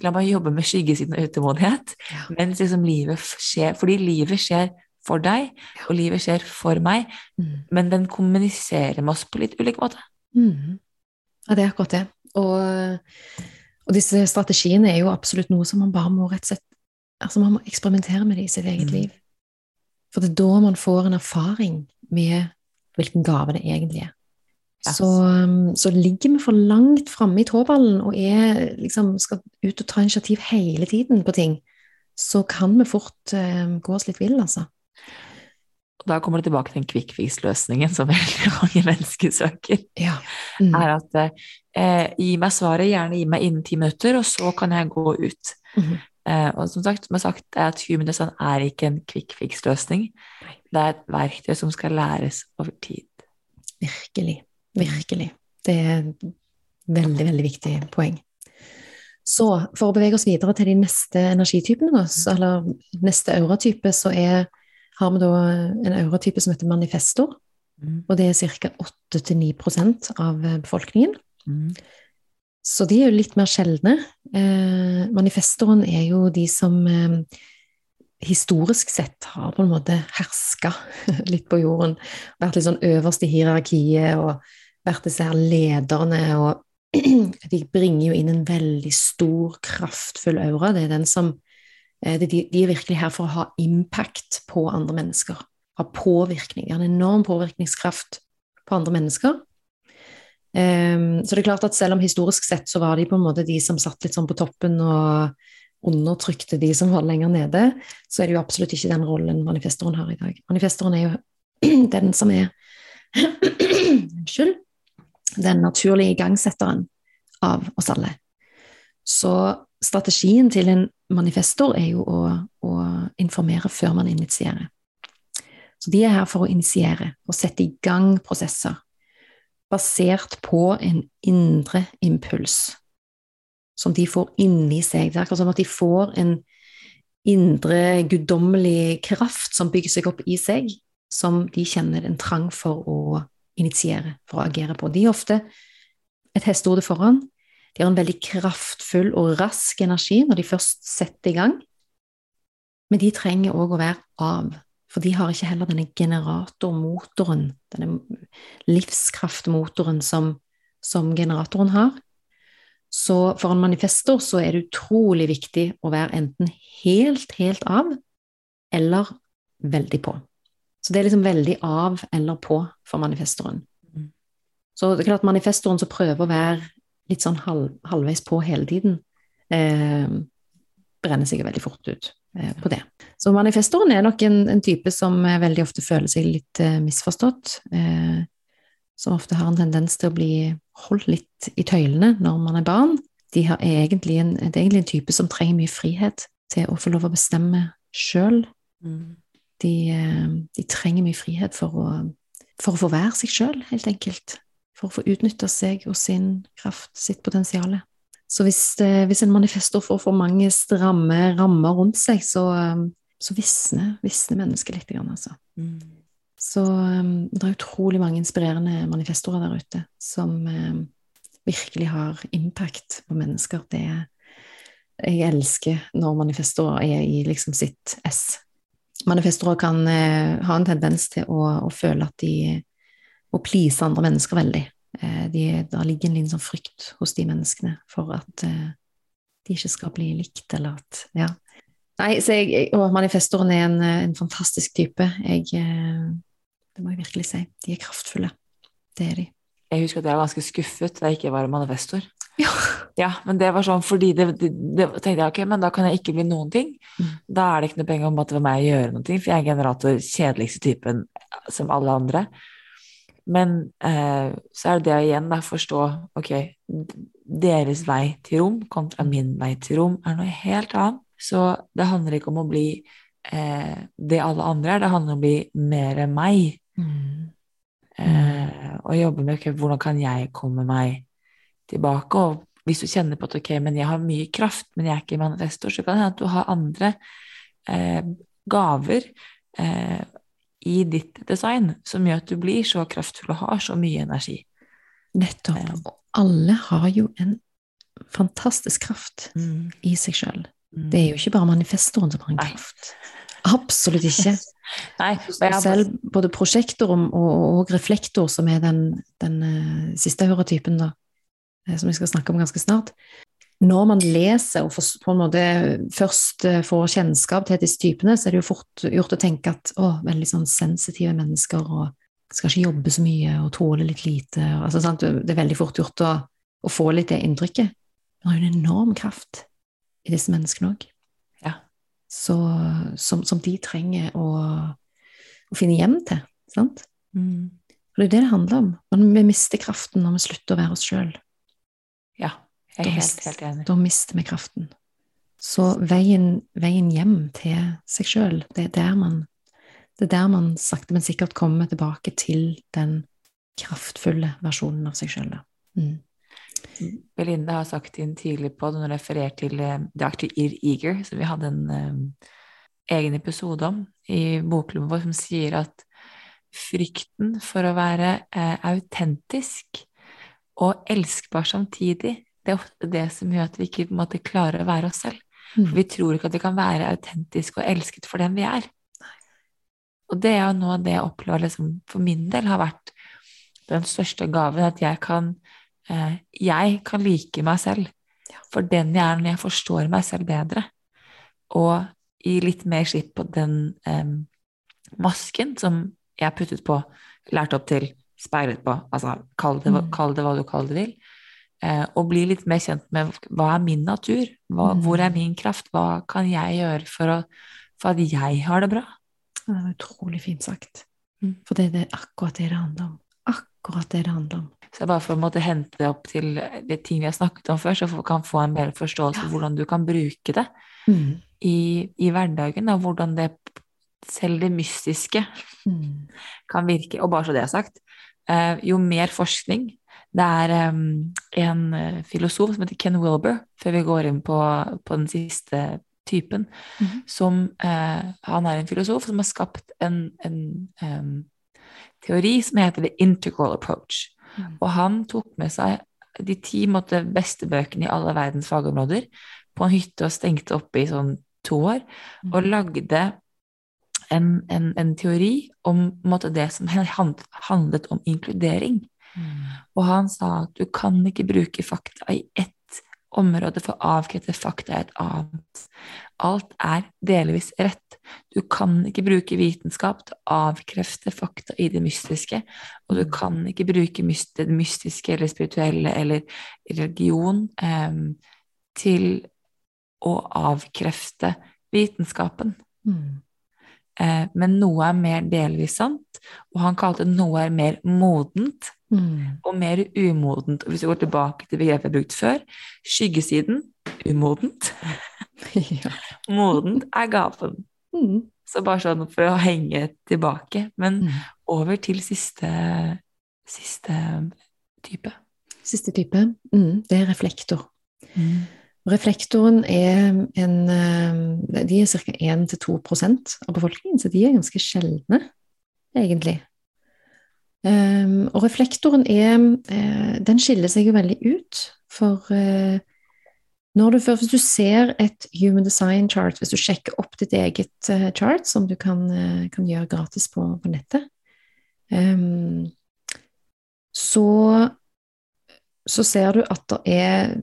la meg jobbe med skyggesiden av utålmodighet. Ja. Mens liksom livet skjer Fordi livet skjer for deg, og livet skjer for meg, mm. men den kommuniserer med oss på litt ulik måte. Mm. Ja, det er akkurat det. Og, Og disse strategiene er jo absolutt noe som man bare må rett og slett Altså, man må eksperimentere med det i sitt eget Mm. liv. For det er da man får en erfaring med hvilken gave det egentlig er. Yes. Så, um, så ligger vi for langt framme i tåballen og er, liksom, skal ut og ta initiativ hele tiden på ting, så kan vi fort uh, gå oss litt vill, altså. Og da kommer det tilbake til den quick fix-løsningen som veldig mange mennesker søker. Ja. Mm. Er at eh, gi meg svaret, gjerne gi meg innen ti minutter, og så kan jeg gå ut. Mm. Eh, og som sagt, som jeg sagt, er at human er ikke en quick fix-løsning. Det er et verktøy som skal læres over tid. Virkelig. Virkelig. Det er et veldig, veldig viktig poeng. Så for å bevege oss videre til de neste energitypene, eller neste auratype, så er, har vi da en eurotype som heter manifestor, Mm. og det er ca. 8-9 av eh, befolkningen. Mm. Så de er jo litt mer sjeldne. Eh, manifestoren er jo de som eh, historisk sett har på en måte herska litt på jorden. Vært litt sånn øverst i hierarkiet og vært disse her lederne. Og de bringer jo inn en veldig stor, kraftfull aura. Det er den som de, de er virkelig her for å ha impact på andre mennesker. Ha påvirkning. En enorm påvirkningskraft på andre mennesker. Um, så det er klart at selv om historisk sett så var de på en måte de som satt litt sånn på toppen og undertrykte de som var lenger nede, så er det jo absolutt ikke den rollen manifestoren har i dag. Manifestoren er jo den som er Unnskyld. Den naturlige igangsetteren av oss alle. Så strategien til en manifestor er jo å, å informere før man initierer. Så de er her for å initiere og sette i gang prosesser basert på en indre impuls som de får inni seg. Det er akkurat som at de får en indre guddommelig kraft som bygger seg opp i seg, som de kjenner en trang for å initiere, for å agere på. De er ofte et hestehode foran. De har en veldig kraftfull og rask energi når de først setter i gang, men de trenger òg å være av. For de har ikke heller denne generatormotoren, denne livskraftmotoren som, som generatoren har. Så for en manifestor så er det utrolig viktig å være enten helt, helt av, eller veldig på. Så det er liksom veldig av eller på for manifestoren. Mm. Så det er klart manifestoren som prøver å være litt sånn halv, halvveis på hele tiden, eh, brenner seg veldig fort ut eh, på det. Så manifestoren er nok en, en type som eh, veldig ofte føler seg litt eh, misforstått. Eh, som ofte har en tendens til å bli holdt litt i tøylene når man er barn. De har egentlig en, det er egentlig en type som trenger mye frihet til å få lov å bestemme sjøl. Mm. De, eh, de trenger mye frihet for å, for å få være seg sjøl, helt enkelt. For å få utnytta seg og sin kraft, sitt potensial. Så hvis, det, hvis en manifestor får for mange stramme rammer rundt seg, så, eh, så visner, visner mennesket litt. Grann, altså. Mm. Så um, det er utrolig mange inspirerende manifestorer der ute som eh, virkelig har impact på mennesker. Det jeg elsker når manifestorer er i liksom sitt ess. Manifestorer kan eh, ha en tendens til å, å føle at de må please andre mennesker veldig. Uh, de, da ligger en liten sånn frykt hos de menneskene for at uh, de ikke skal bli likt, eller at Ja. Nei, så jeg, og manifestoren er en, en fantastisk type. Jeg det må jeg virkelig si. De er kraftfulle. Det er de. Jeg husker at jeg var ganske skuffet da jeg ikke var manifestor. Ja. Ja, men det var sånn fordi det, det, det tenkte jeg ok, men da kan jeg ikke bli noen ting. Mm. Da er det ikke noe penger om at det var meg å gjøre noe, for jeg er generator, kjedeligste typen som alle andre. Men eh, så er det det igjen da forstå ok, deres vei til rom kontra min vei til rom er noe helt annet. Så det handler ikke om å bli eh, det alle andre er, det handler om å bli mer meg. Mm. Eh, og jobbe med ok, hvordan kan jeg komme meg tilbake. Og hvis du kjenner på at ok, men jeg har mye kraft, men jeg er ikke manifestor, så kan det hende at du har andre eh, gaver eh, i ditt design som gjør at du blir så kraftfull og har så mye energi. Nettopp. Ja. Og alle har jo en fantastisk kraft Mm. i seg sjøl. Mm. Det er jo ikke bare manifestoren som har en Nei. kraft. Absolutt ikke. Nei, har Selv både prosjektor og, og, og reflektor, som er den, den uh, siste høretypen, da, eh, som vi skal snakke om ganske snart, når man leser og på en måte først eh, får kjennskap til disse typene, så er det jo fort gjort å tenke at å, veldig sånn sensitive mennesker og skal ikke jobbe så mye og tåle litt lite. Altså, sant? Det er veldig fort gjort å, å få litt det inntrykket. Men det er jo en enorm kraft i disse menneskene òg. Ja. Som, som, de trenger å, å, finne hjem til. Sant? Mm. Og det er jo det det handler om. Vi mister kraften når vi slutter å være oss sjøl. Ja, er helt, helt enig. Da mister vi kraften. Så veien, veien hjem til seg sjøl, det, det er der man sakte, men sikkert kommer tilbake til den kraftfulle versjonen av seg sjøl. Mm. Belinda har sagt inn tidlig på når hun refererer til uh, Dr. Ir Eager, som vi hadde en um, egen episode om i bokklubben vår, som sier at frykten for å være uh, autentisk og elskbar samtidig, det er ofte det som gjør at vi ikke måte, klarer å være oss selv. Mm. For vi tror ikke at vi kan være autentiske og elsket for den vi er. Og det er jo noe av det jeg opplever liksom, for min del har vært den største gaven, at jeg kan, eh, jeg kan like meg selv for den jeg er når jeg forstår meg selv bedre. Og gi litt mer slipp på den eh, masken som jeg puttet på, lærte opp til, speilet på, altså kall det, mm. kall det hva du kaller det vil. Eh, og bli litt mer kjent med hva er min natur, hva, mm. hvor er min kraft, hva kan jeg gjøre for, å, for at jeg har det bra? Det er utrolig fint sagt. Mm. For det, det, er akkurat det det handler om. Akkurat det det handler om. Så bare for å måtte hente det opp til de ting vi har snakket om før, så du kan få en bedre forståelse av hvordan du kan bruke det mm. i, i, hverdagen, og hvordan det selv det mystiske mm. kan virke. Og bare så det er sagt, eh, jo mer forskning det er um, en uh, filosof som heter Ken Wilber, før vi går inn på, på den siste typen, mm -hmm. som uh, Han er en filosof som har skapt en, en um, teori som heter the integral approach. Mm. Og han tok med seg de ti måtte, beste bøkene i alle verdens fagområder på en hytte og stengte oppe i sånn to år, mm. og lagde en, en, en teori om måtte, det som handlet om inkludering. Mm. Og han sa at du kan ikke bruke fakta i ett område for å avkrefte fakta i et annet. Alt er delvis rett. Du kan ikke bruke vitenskap til å avkrefte fakta i det mystiske, og du mm. kan ikke bruke det mystiske eller spirituelle eller religion eh, til å avkrefte vitenskapen. Mm. Eh, men noe er mer delvis sant, og han kalte noe er mer modent mm. og mer umodent. Og hvis vi går tilbake til begrepet jeg har brukt før, skyggesiden umodent. ja. Modent er gaven. Mm. Så bare sånn for å henge tilbake. Men mm. over til siste, siste type. Siste type, mm, det er reflektor. Mm. Reflektoren er en eh, De er ca. 1-2 av befolkningen, så de er ganske sjeldne, egentlig. Um, og reflektoren er uh, Den skiller seg jo veldig ut, for uh, når du, hvis du ser et human design chart, hvis du sjekker opp ditt eget uh, chart, som du kan, kan gjøre gratis på, på nettet, um, så så ser du at det er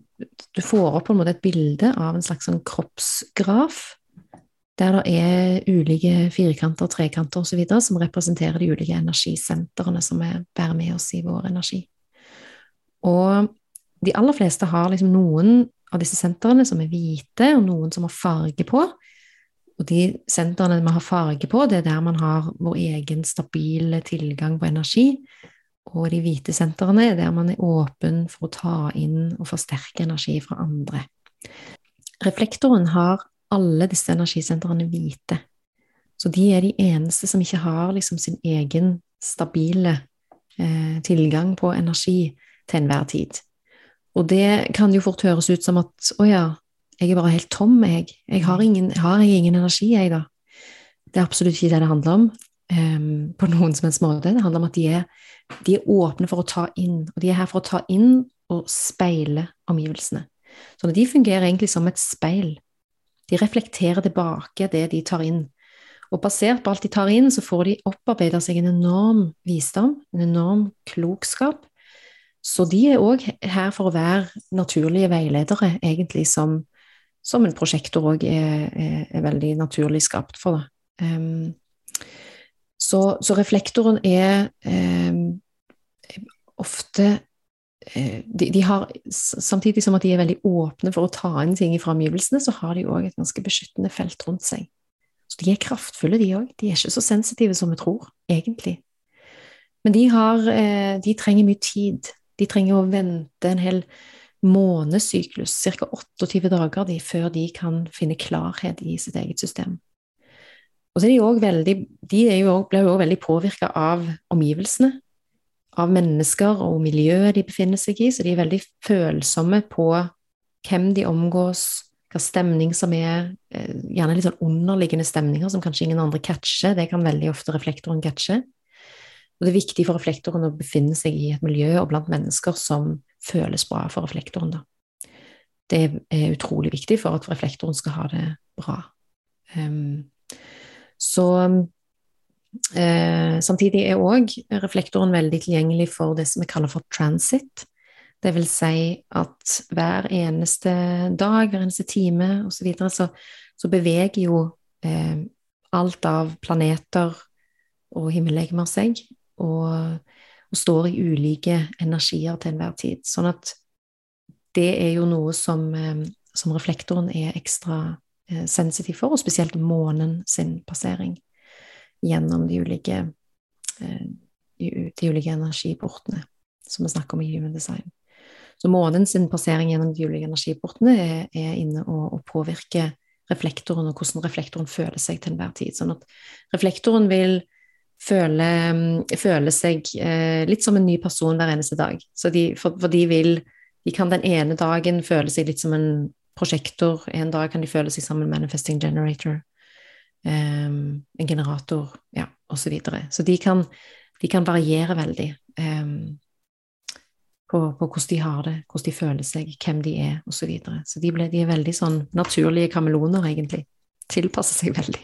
Du får opp på en måte et bilde av en slags sånn kroppsgraf, der det er ulike firkanter, trekanter osv. som representerer de ulike energisentrene som vi bærer med oss i vår energi. Og de aller fleste har liksom noen av disse sentrene som er hvite, og noen som har farge på. Og de sentrene vi har farge på, det er der man har vår egen stabile tilgang på energi og de hvite sentrene er der man er åpen for å ta inn og forsterke energi fra andre. Reflektoren har alle disse energisentrene hvite, så de er de eneste som ikke har liksom sin egen stabile eh, tilgang på energi til enhver tid. Og det kan jo fort høres ut som at å ja, jeg er bare helt tom, jeg. Jeg har ingen, har jeg ingen energi, jeg, da. Det er absolutt ikke det det handler om um, på noen som helst måte. Det handler om at de er de er åpne for å ta inn, og de er her for å ta inn og speile omgivelsene. Så de fungerer egentlig som et speil. De reflekterer tilbake det de tar inn. Og basert på alt de tar inn, så får de opparbeida seg en enorm visdom, en enorm klokskap, Så de er òg her for å være naturlige veiledere, egentlig, som, som en prosjektor òg er, er, er, veldig naturlig skapt for. Um, så, så, reflektoren er um, ofte de, de, har, Samtidig som at de er veldig åpne for å ta inn ting fra omgivelsene, så har de òg et ganske beskyttende felt rundt seg. Så de er kraftfulle, de òg. De er ikke så sensitive som vi tror, egentlig. Men de, har, eh, de trenger mye tid. De trenger å vente en hel månesyklus, ca. 28 dager, de, før de kan finne klarhet i sitt eget system. Og så er de òg veldig òg veldig påvirka av omgivelsene, av mennesker og miljøet de befinner seg i, så de er veldig følsomme på hvem de omgås, hva stemning som er, eh, gjerne litt sånn underliggende stemninger som kanskje ingen andre catcher, det kan veldig ofte reflektoren catche. Og det er viktig for reflektoren å befinne seg i et miljø og blant mennesker som føles bra for reflektoren, da. Det er utrolig viktig for at reflektoren skal ha det bra. Um, så eh, Samtidig er òg reflektoren veldig tilgjengelig for det som vi kaller for transit. Det vil si at hver eneste dag, hver eneste time osv. Så, videre, så så beveger jo eh, alt av planeter og himmellegemer seg, og, og, står i ulike energier til enhver tid. Sånn at det er jo noe som, eh, som reflektoren er ekstra eh, sensitiv for, og spesielt månen sin passering gjennom de ulike, eh, de ulike energiportene som vi snakker om i Human Design. Så månens passering gjennom de ulike energiportene er, er inne og, og, påvirker reflektoren, og hvordan reflektoren føler seg til enhver tid. Sånn at reflektoren vil føle, føle seg eh, litt som en ny person hver eneste dag. De, for, for de vil De kan den ene dagen føle seg litt som en prosjektor, en dag kan de føle seg som en manifesting generator, en generator, ja, osv. Så, videre. så de kan, de kan variere veldig. Um, på, på, hvordan de har det, hvordan de føler seg, hvem de er, osv. Så, videre. så de, ble, de, er veldig sånn naturlige kameleoner, egentlig. Tilpasser seg veldig.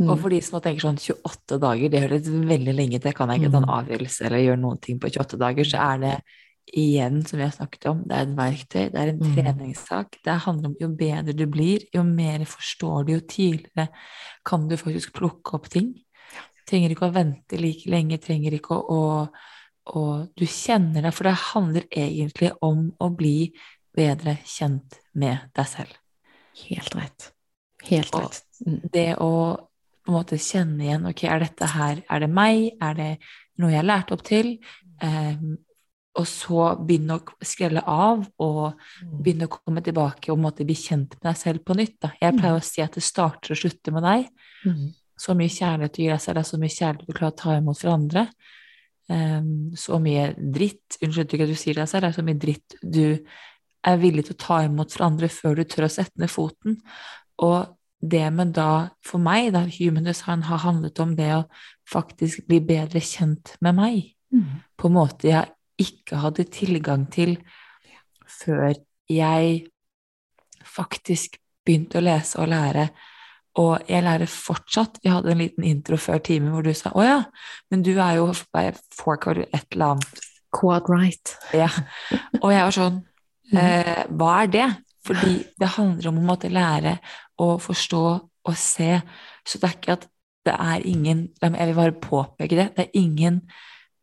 Mm. Og for de som tenker sånn 28 dager, det høres veldig lenge til, kan jeg ikke ta en mm. avgjørelse eller gjøre noen ting på 28 dager, så er det igjen, som vi har snakket om, det er et verktøy, det er en mm. treningssak. Det handler om jo bedre du blir, jo mer forstår du, jo tidligere kan du faktisk plukke opp ting. Trenger ikke å vente like lenge, trenger ikke å, å å du kjenner deg, for det handler egentlig om å bli bedre kjent med deg selv. Helt rett. Helt rett. Mm. Det å på en måte kjenne igjen Ok, er dette her Er det meg? Er det noe jeg har lært opp til? Um, og så begynne å skrelle av og mm. begynne å komme tilbake og måtte bli kjent med deg selv på nytt. Da. Jeg pleier å si at det starter og slutter med deg. Mm. Så mye kjærlighet du gir deg selv, er så mye kjærlighet du klarer å ta imot fra andre. Um, så mye dritt Unnskyld ikke at du sier det selv, det er så mye dritt du er villig til å ta imot fra andre før du tør å sette ned foten. Og det med da, for meg, da human design har handlet om det å faktisk bli bedre kjent med meg, mm. på en måte jeg ikke hadde tilgang til før jeg faktisk begynte å lese og lære og jeg lærer fortsatt. Vi hadde en liten intro før timen hvor du sa 'Å ja, men du er jo fork or et eller annet'. Quad right. Ja. Og jeg var sånn mhm. eh, Hva er det? Fordi det handler om å måtte lære å forstå og se. Så det er ikke at det er ingen Jeg vil bare påpeke det. Det er ingen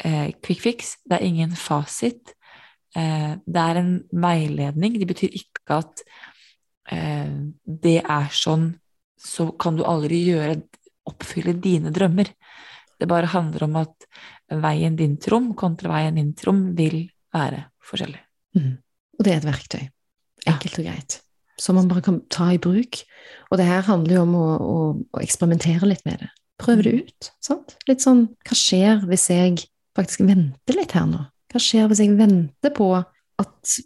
eh, quick fix. Det er ingen fasit. Eh, det er en veiledning. Det betyr ikke at eh, det er sånn så kan du aldri gjøre, oppfylle dine drømmer. Det bare handler om at veien din trom kontra veien din trom vil være forskjellig. Mm. Og det er et verktøy. Enkelt og greit. Som man bare kan ta i bruk. Og det her handler jo om å, å, å eksperimentere litt med det. Prøve det ut. Sant? Litt sånn Hva skjer hvis jeg faktisk venter litt her nå? Hva skjer hvis jeg venter på at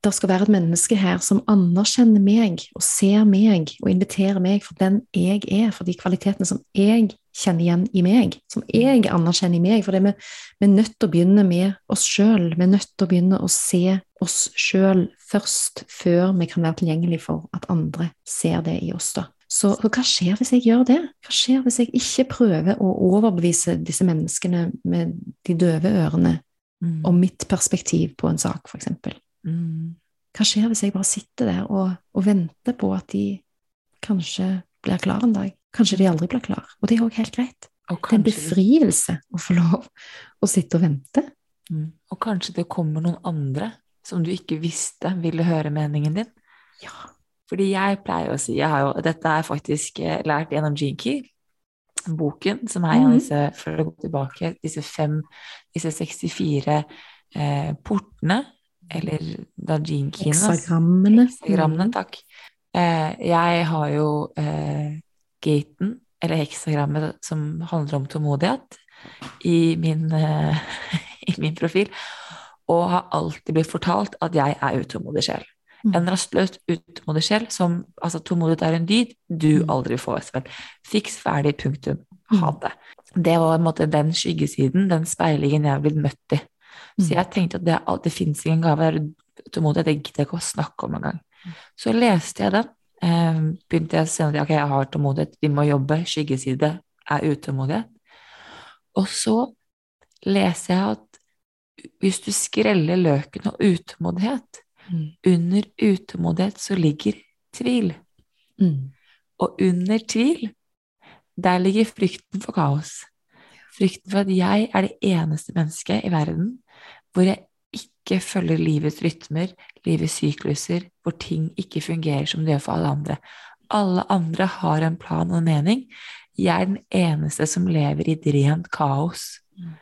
det skal være et menneske her som anerkjenner meg og ser meg og inviterer meg for den jeg er, for de kvalitetene som jeg kjenner igjen i meg, som jeg anerkjenner i meg. For vi, vi er nødt til å begynne med oss sjøl. Vi er nødt til å begynne å se oss sjøl først, før vi kan være tilgjengelig for at andre ser det i oss. da. Så, så, hva skjer hvis jeg gjør det? Hva skjer hvis jeg ikke prøver å overbevise disse menneskene med de døve ørene Mm. om mitt perspektiv på en sak, for eksempel. Mm. Hva skjer hvis jeg bare sitter der og, og venter på at de kanskje blir klar en dag? Kanskje de aldri blir klar. Og det er òg helt greit. Det er en befrielse å få lov å sitte og vente. mm. og kanskje det kommer noen andre som du ikke visste ville høre meningen din. Ja. Fordi jeg pleier å si jeg har jo, Dette er faktisk eh, lært gjennom Gene Key, boken, som er en av Mhm. disse, for å gå tilbake, disse fem, disse 64 eh, portene, eller da Gene Key Hexagrammene. Heksagrammene, takk. Eh, jeg har jo eh, gaten, eller heksagrammet som handler om tålmodighet, i min, eh, i min profil, og har alltid blitt fortalt at jeg er utålmodig sjel. Mm. En rastløs, utålmodig sjel som Altså, tålmodighet er en dyd du Mm. aldri får. Sven. Fiks ferdig, punktum. Mm. Ha det. Det var en måte den skyggesiden, den speilingen jeg har blitt møtt i. Så jeg tenkte at det, det fins ingen gave tålmodighet, det gidder jeg ikke å snakke om engang. Så leste jeg den. Eh, begynte jeg å se at ok, jeg har tålmodighet, vi må jobbe, skyggeside er utålmodighet. Og så leser jeg at hvis du skreller løken og utålmodighet, Mm. under utålmodighet så ligger tvil. Mm. Og under tvil, der ligger frykten for kaos. Frykten for at jeg er det eneste mennesket i verden hvor jeg ikke følger livets rytmer, livets sykluser, hvor ting ikke fungerer som det gjør for alle andre. Alle andre har en plan og en mening. Jeg er den eneste som lever i et rent kaos. Mm.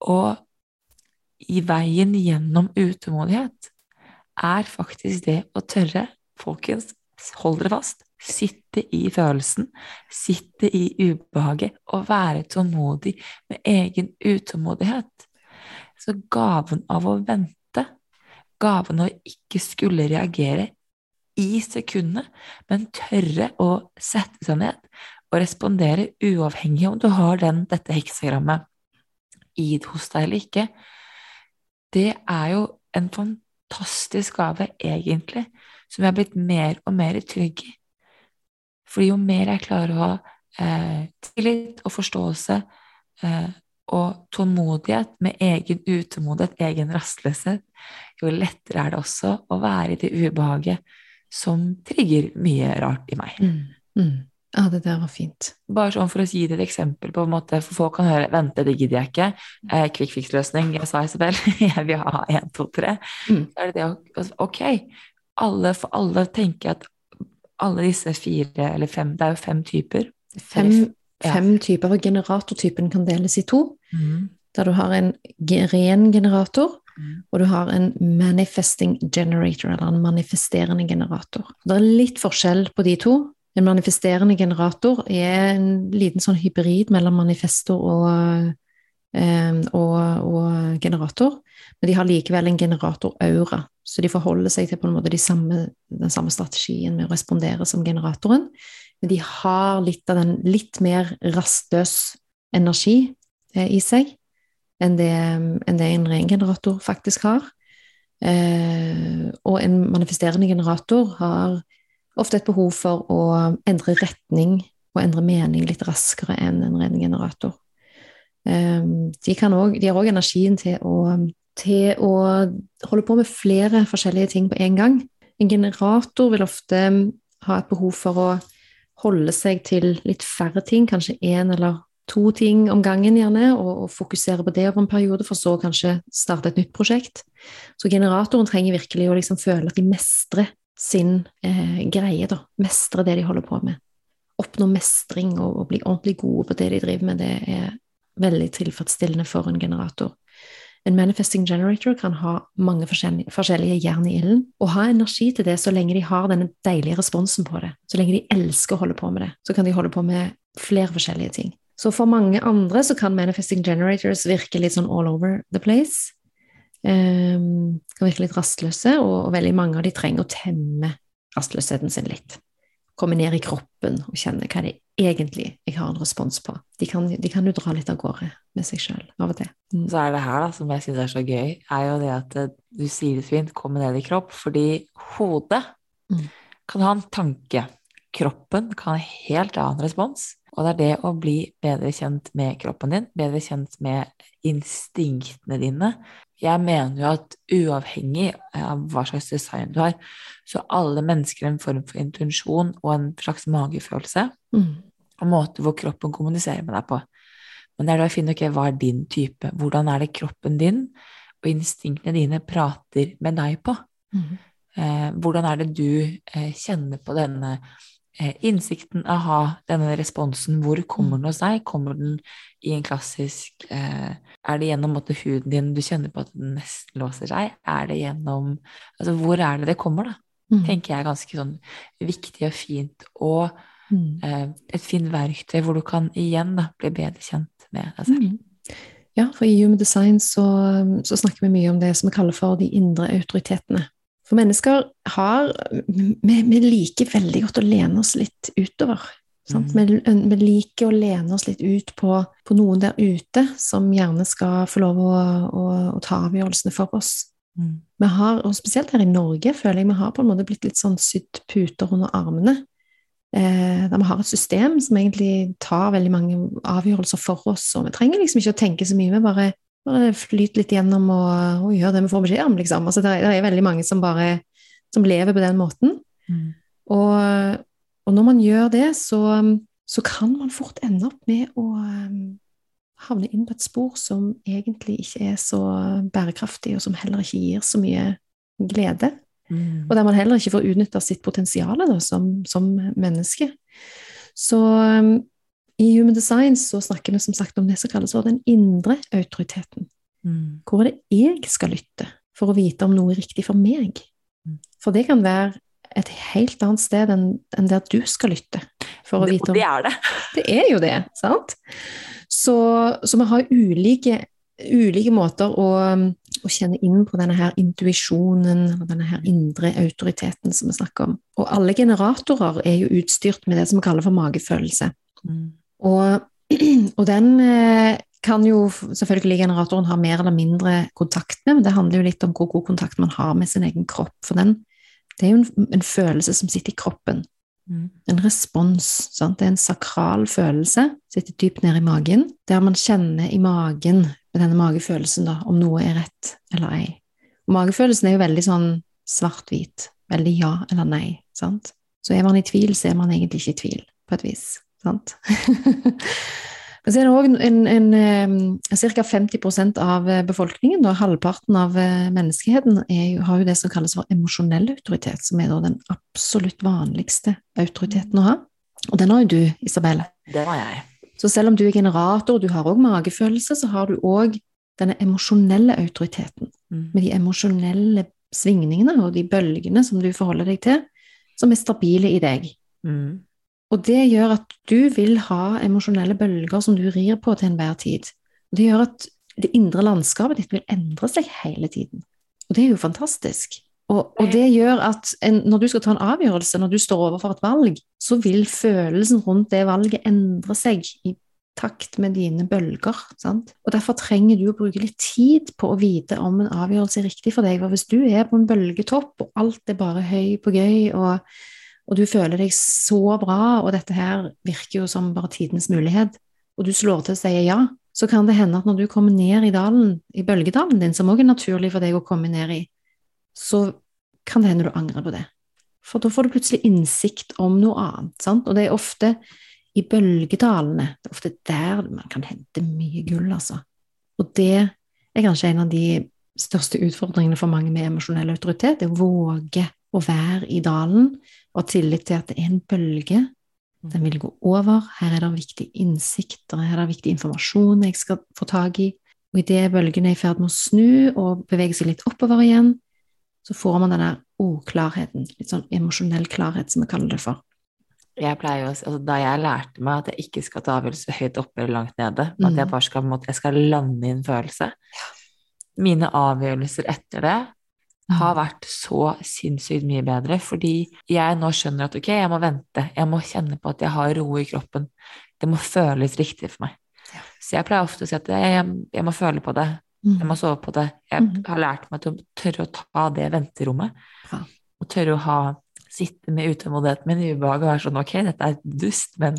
Og i veien gjennom utålmodighet er faktisk det å tørre, folkens, hold dere fast, sitte i følelsen, sitte i ubehaget og være tålmodig med egen utålmodighet. Så gaven av å vente, gaven av å ikke skulle reagere i sekundet, men tørre å sette seg ned og respondere uavhengig om du har den, dette heksagrammet i hos deg eller ikke, det er jo en fantastisk gave, egentlig, som jeg har blitt mer og mer trygg i. Fordi jo mer jeg klarer å ha eh, tillit og forståelse eh, og tålmodighet med egen utålmodighet, egen rastløshet, jo lettere er det også å være i det ubehaget som trigger mye rart i meg. Mm. Mm. Ja, det der var fint. Bare sånn for å gi deg et eksempel på en måte, for folk kan høre 'vente, det gidder jeg ikke', eh, quick fix-løsning, jeg sa Isabel, jeg vil ha én, to, tre. Mm. Så er det det Ok, alle, for alle tenker at alle disse fire eller fem, det er jo fem typer. Fem, Ja. typer, og generatortypen kan deles i to. Mm. Der du har en ren generator, Mm. og du har en manifesting generator, eller en manifesterende generator. Det er litt forskjell på de to. En manifesterende generator er en liten sånn hybrid mellom manifestor og, eh, og, og generator, men de har likevel en generator-aura, så de forholder seg til på en måte de samme, den samme strategien med å respondere som generatoren, men de har litt av den litt mer rastløs energi eh, i seg enn det, enn det en ren generator faktisk har. Eh, og en manifesterende generator har ofte et behov for å endre retning og endre mening litt raskere enn en ren generator. Eh, de, også, de har òg energien til å, til å holde på med flere forskjellige ting på en gang. En generator vil ofte ha et behov for å holde seg til litt færre ting, kanskje én eller to ting om gangen, gjerne, og, og fokusere på det over en periode, for så kanskje starte et nytt prosjekt. Så generatoren trenger virkelig å liksom føle at de mestrer sin eh, greie, da. Mestre det de holder på med. Oppnå mestring og, og bli ordentlig gode på det de driver med, det er veldig tilfredsstillende for en generator. En manifesting generator kan ha mange forskjellige, forskjellige jern i ilden, og ha energi til det så lenge de har denne deilige responsen på det. Så lenge de elsker å holde på med det, så kan de holde på med flere forskjellige ting. Så for mange andre så kan manifesting generators virke litt sånn all over the place. Um, kan virke litt rastløse, og, veldig mange av de trenger å temme rastløsheten sin litt. Komme ned i kroppen og kjenne hva det egentlig jeg har en respons på. De kan, de kan jo dra litt av gårde med seg sjøl av og til. Mm. Så er det her da, som jeg syns er så gøy, er jo det at eh, du sier det fint, komme ned i kropp, fordi hodet Mm. kan ha en tanke. Kroppen kan ha en helt annen respons. Og det er det å bli bedre kjent med kroppen din, bedre kjent med instinktene dine. Jeg mener jo at uavhengig av hva slags design du har, så har alle mennesker en form for intensjon og en slags magefølelse. Mm. Og måte hvor kroppen kommuniserer med deg på. Men det er da å finne ut okay, hva er din type, hvordan er det kroppen din og instinktene dine prater med deg på. Mm. Eh, hvordan er det du eh, kjenner på denne innsikten, aha, denne responsen? Hvor kommer den hos deg? Kommer den i en klassisk eh, Er det gjennom måtte, huden din du kjenner på at den nesten låser seg? Er det gjennom Altså, hvor er det det kommer, da? Mm. Tenker jeg er ganske sånn viktig og fint. Og Mm. eh, et fint verktøy hvor du kan igjen da, bli bedre kjent med deg selv. Mm. Ja, for i Human Design så, så snakker vi mye om det som vi kaller for de indre autoritetene. For mennesker har Vi, vi liker veldig godt å lene oss litt utover. Sant? Vi, vi liker å lene oss litt ut på, på noen der ute som gjerne skal få lov å, å, å ta avgjørelsene for oss. Mm. Vi har, og spesielt her i Norge, føler jeg vi har på en måte blitt litt sånn sydd puter under armene. Eh, der vi har et system som egentlig tar veldig mange avgjørelser for oss, og vi trenger liksom ikke å tenke så mye, vi bare, bare flyt litt gjennom og, og gjør det vi får beskjed om, liksom. Altså, det, er, det er veldig mange som bare som lever på den måten. Mm. Og, og når man gjør det, så, så kan man fort ende opp med å um, havne inn på et spor som egentlig ikke er så bærekraftig, og som heller ikke gir så mye glede. Mm. Og der man heller ikke får utnytta sitt potensial da, som, som, menneske. Så um, i Human Design så snakker vi som sagt om det som kalles for den indre autoriteten. Mm. Hvor er det jeg skal lytte for å vite om noe er riktig for meg? Mm. For det kan være et helt annet sted enn, enn der du skal lytte. For å vite og om det er det. det er jo det, sant? Så, så vi har ulike, ulike måter å, å kjenne inn på denne her intuisjonen, og denne her indre autoriteten som vi snakker om. Og alle generatorer er jo utstyrt med det som vi kaller for magefølelse. Mm. Og, og den eh, kan jo selvfølgelig generatoren ha mer eller mindre kontakt med, men det handler jo litt om hvor god kontakt man har med sin egen kropp. For den, det er jo en, en følelse som sitter i kroppen. Mm. En respons. Sant? Det er en sakral følelse, sitter dypt nede i magen, der man kjenner i magen med denne magefølelsen da, om noe er rett eller ei. Og magefølelsen er jo veldig sånn svart-hvit. Veldig ja eller nei. Sant? Så er man i tvil, så er man egentlig ikke i tvil, på et vis. Sant? Men så er det òg en, en, en ca. 50% av befolkningen, da, halvparten av eh, menneskeheten, er jo, har jo det som kalles for emosjonell autoritet, som er den absolutt vanligste autoriteten å ha. Og den har jo du, Isabelle. Det har jeg. Så selv om du er generator, og du har òg magefølelse, så har du òg denne emosjonelle autoriteten. Mm. Med de emosjonelle svingningene og de bølgene som du forholder deg til, som er stabile i deg. Mm. Og det gjør at du vil ha emosjonelle bølger som du rir på til enhver tid. Det gjør at det indre landskapet ditt vil endre seg hele tiden. Og det er jo fantastisk. Og, og det gjør at en, når du skal ta en avgjørelse, når du står overfor et valg, så vil følelsen rundt det valget endre seg i takt med dine bølger. Sant? Og derfor trenger du å bruke litt tid på å vite om en avgjørelse er riktig for deg. For hvis du er på en bølgetopp, og alt er bare høy på gøy, og og du føler deg så bra, og dette her virker jo som bare tidens mulighet, og du slår til og sier ja, så kan det hende at når du kommer ned i dalen, i bølgedalen din, som også er naturlig for deg å komme ned i, så kan det hende du angrer på det. For da får du plutselig innsikt om noe annet, sant? Og det er ofte i bølgedalene, det er ofte der man kan hente mye gull, altså. Og det er kanskje en av de største utfordringene for mange med emosjonell autoritet, det å våge å være i dalen og tillit til at det er en bølge. Den vil gå over. Her er det viktige innsikter, her er det viktig informasjon jeg skal få tak i. Og idet bølgen er i ferd med å snu og bevege seg litt oppover igjen, så får man denne oklarheten, litt sånn emosjonell klarhet, som vi kaller det for. Jeg pleier jo, altså, Da jeg lærte meg at jeg ikke skal ta avgjørelser høyt oppe eller langt nede, at jeg Mm. bare skal, jeg skal lande i en følelse Mine avgjørelser etter det har vært så sinnssykt mye bedre, fordi jeg nå skjønner at ok, jeg må vente, jeg må kjenne på at jeg har ro i kroppen. Det må føles riktig for meg. Ja. Så jeg pleier ofte å si at jeg, jeg må føle på det, jeg må sove på det. Jeg Mhm. har lært meg til å tørre å ta det venterommet, og tørre å ha, sitte med utålmodigheten min i ubehaget og være sånn ok, dette er dust, men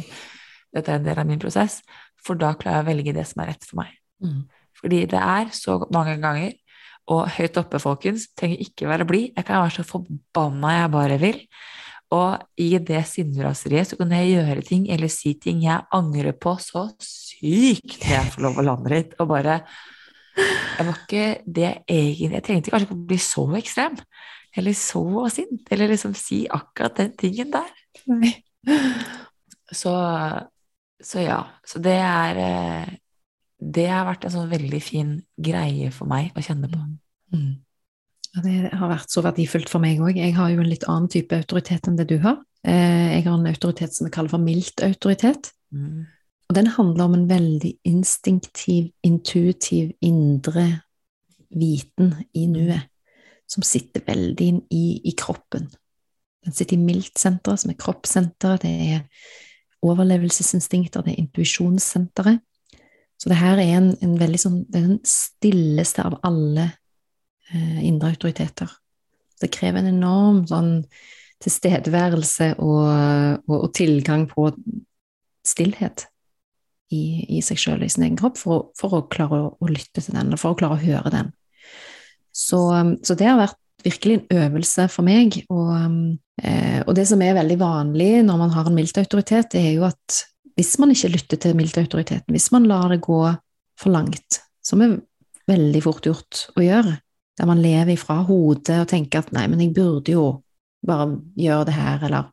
dette er en del av min prosess, for da klarer jeg å velge det som er rett for meg. Mm. Fordi det er så mange ganger, og høyt oppe, folkens, trenger ikke være blid. Jeg kan være så forbanna jeg bare vil. Og i det sinnraseriet så kan jeg gjøre ting eller si ting jeg angrer på så sykt når jeg får lov å lande litt, og bare Jeg var ikke det egentlig Jeg trengte kanskje ikke å bli så ekstrem, eller så sint, eller liksom si akkurat den tingen der. Nei. Så, så ja. Så det er eh, Det har vært en sånn veldig fin greie for meg å kjenne på. Mm. Det har vært så verdifullt for meg òg. Jeg har jo en litt annen type autoritet enn det du har. Eh, Jeg har en autoritet som vi kaller for mildt autoritet. Mm. Og den handler om en veldig instinktiv, intuitiv, indre viten i nuet, som sitter veldig inn i, i kroppen. Den sitter i mildt-senteret, som er kroppssenteret, det er overlevelsesinstinkter, det er intuisjonssenteret. Så det her er en, en veldig sånn den stilleste av alle eh, indre autoriteter. Det krever en enorm sånn tilstedeværelse og, og, og tilgang på stillhet i, i seg sjøl, i sin egen kropp, for å, for å klare å, å lytte til den, eller for å klare å høre den. Så, så det har vært virkelig en øvelse for meg. Og, eh, og det som er veldig vanlig når man har en mildt autoritet, det er jo at hvis man ikke lytter til miltautoriteten, hvis man lar det gå for langt, som er veldig fort gjort å gjøre, der man lever ifra hodet og tenker at nei, men jeg burde jo bare gjøre det her, eller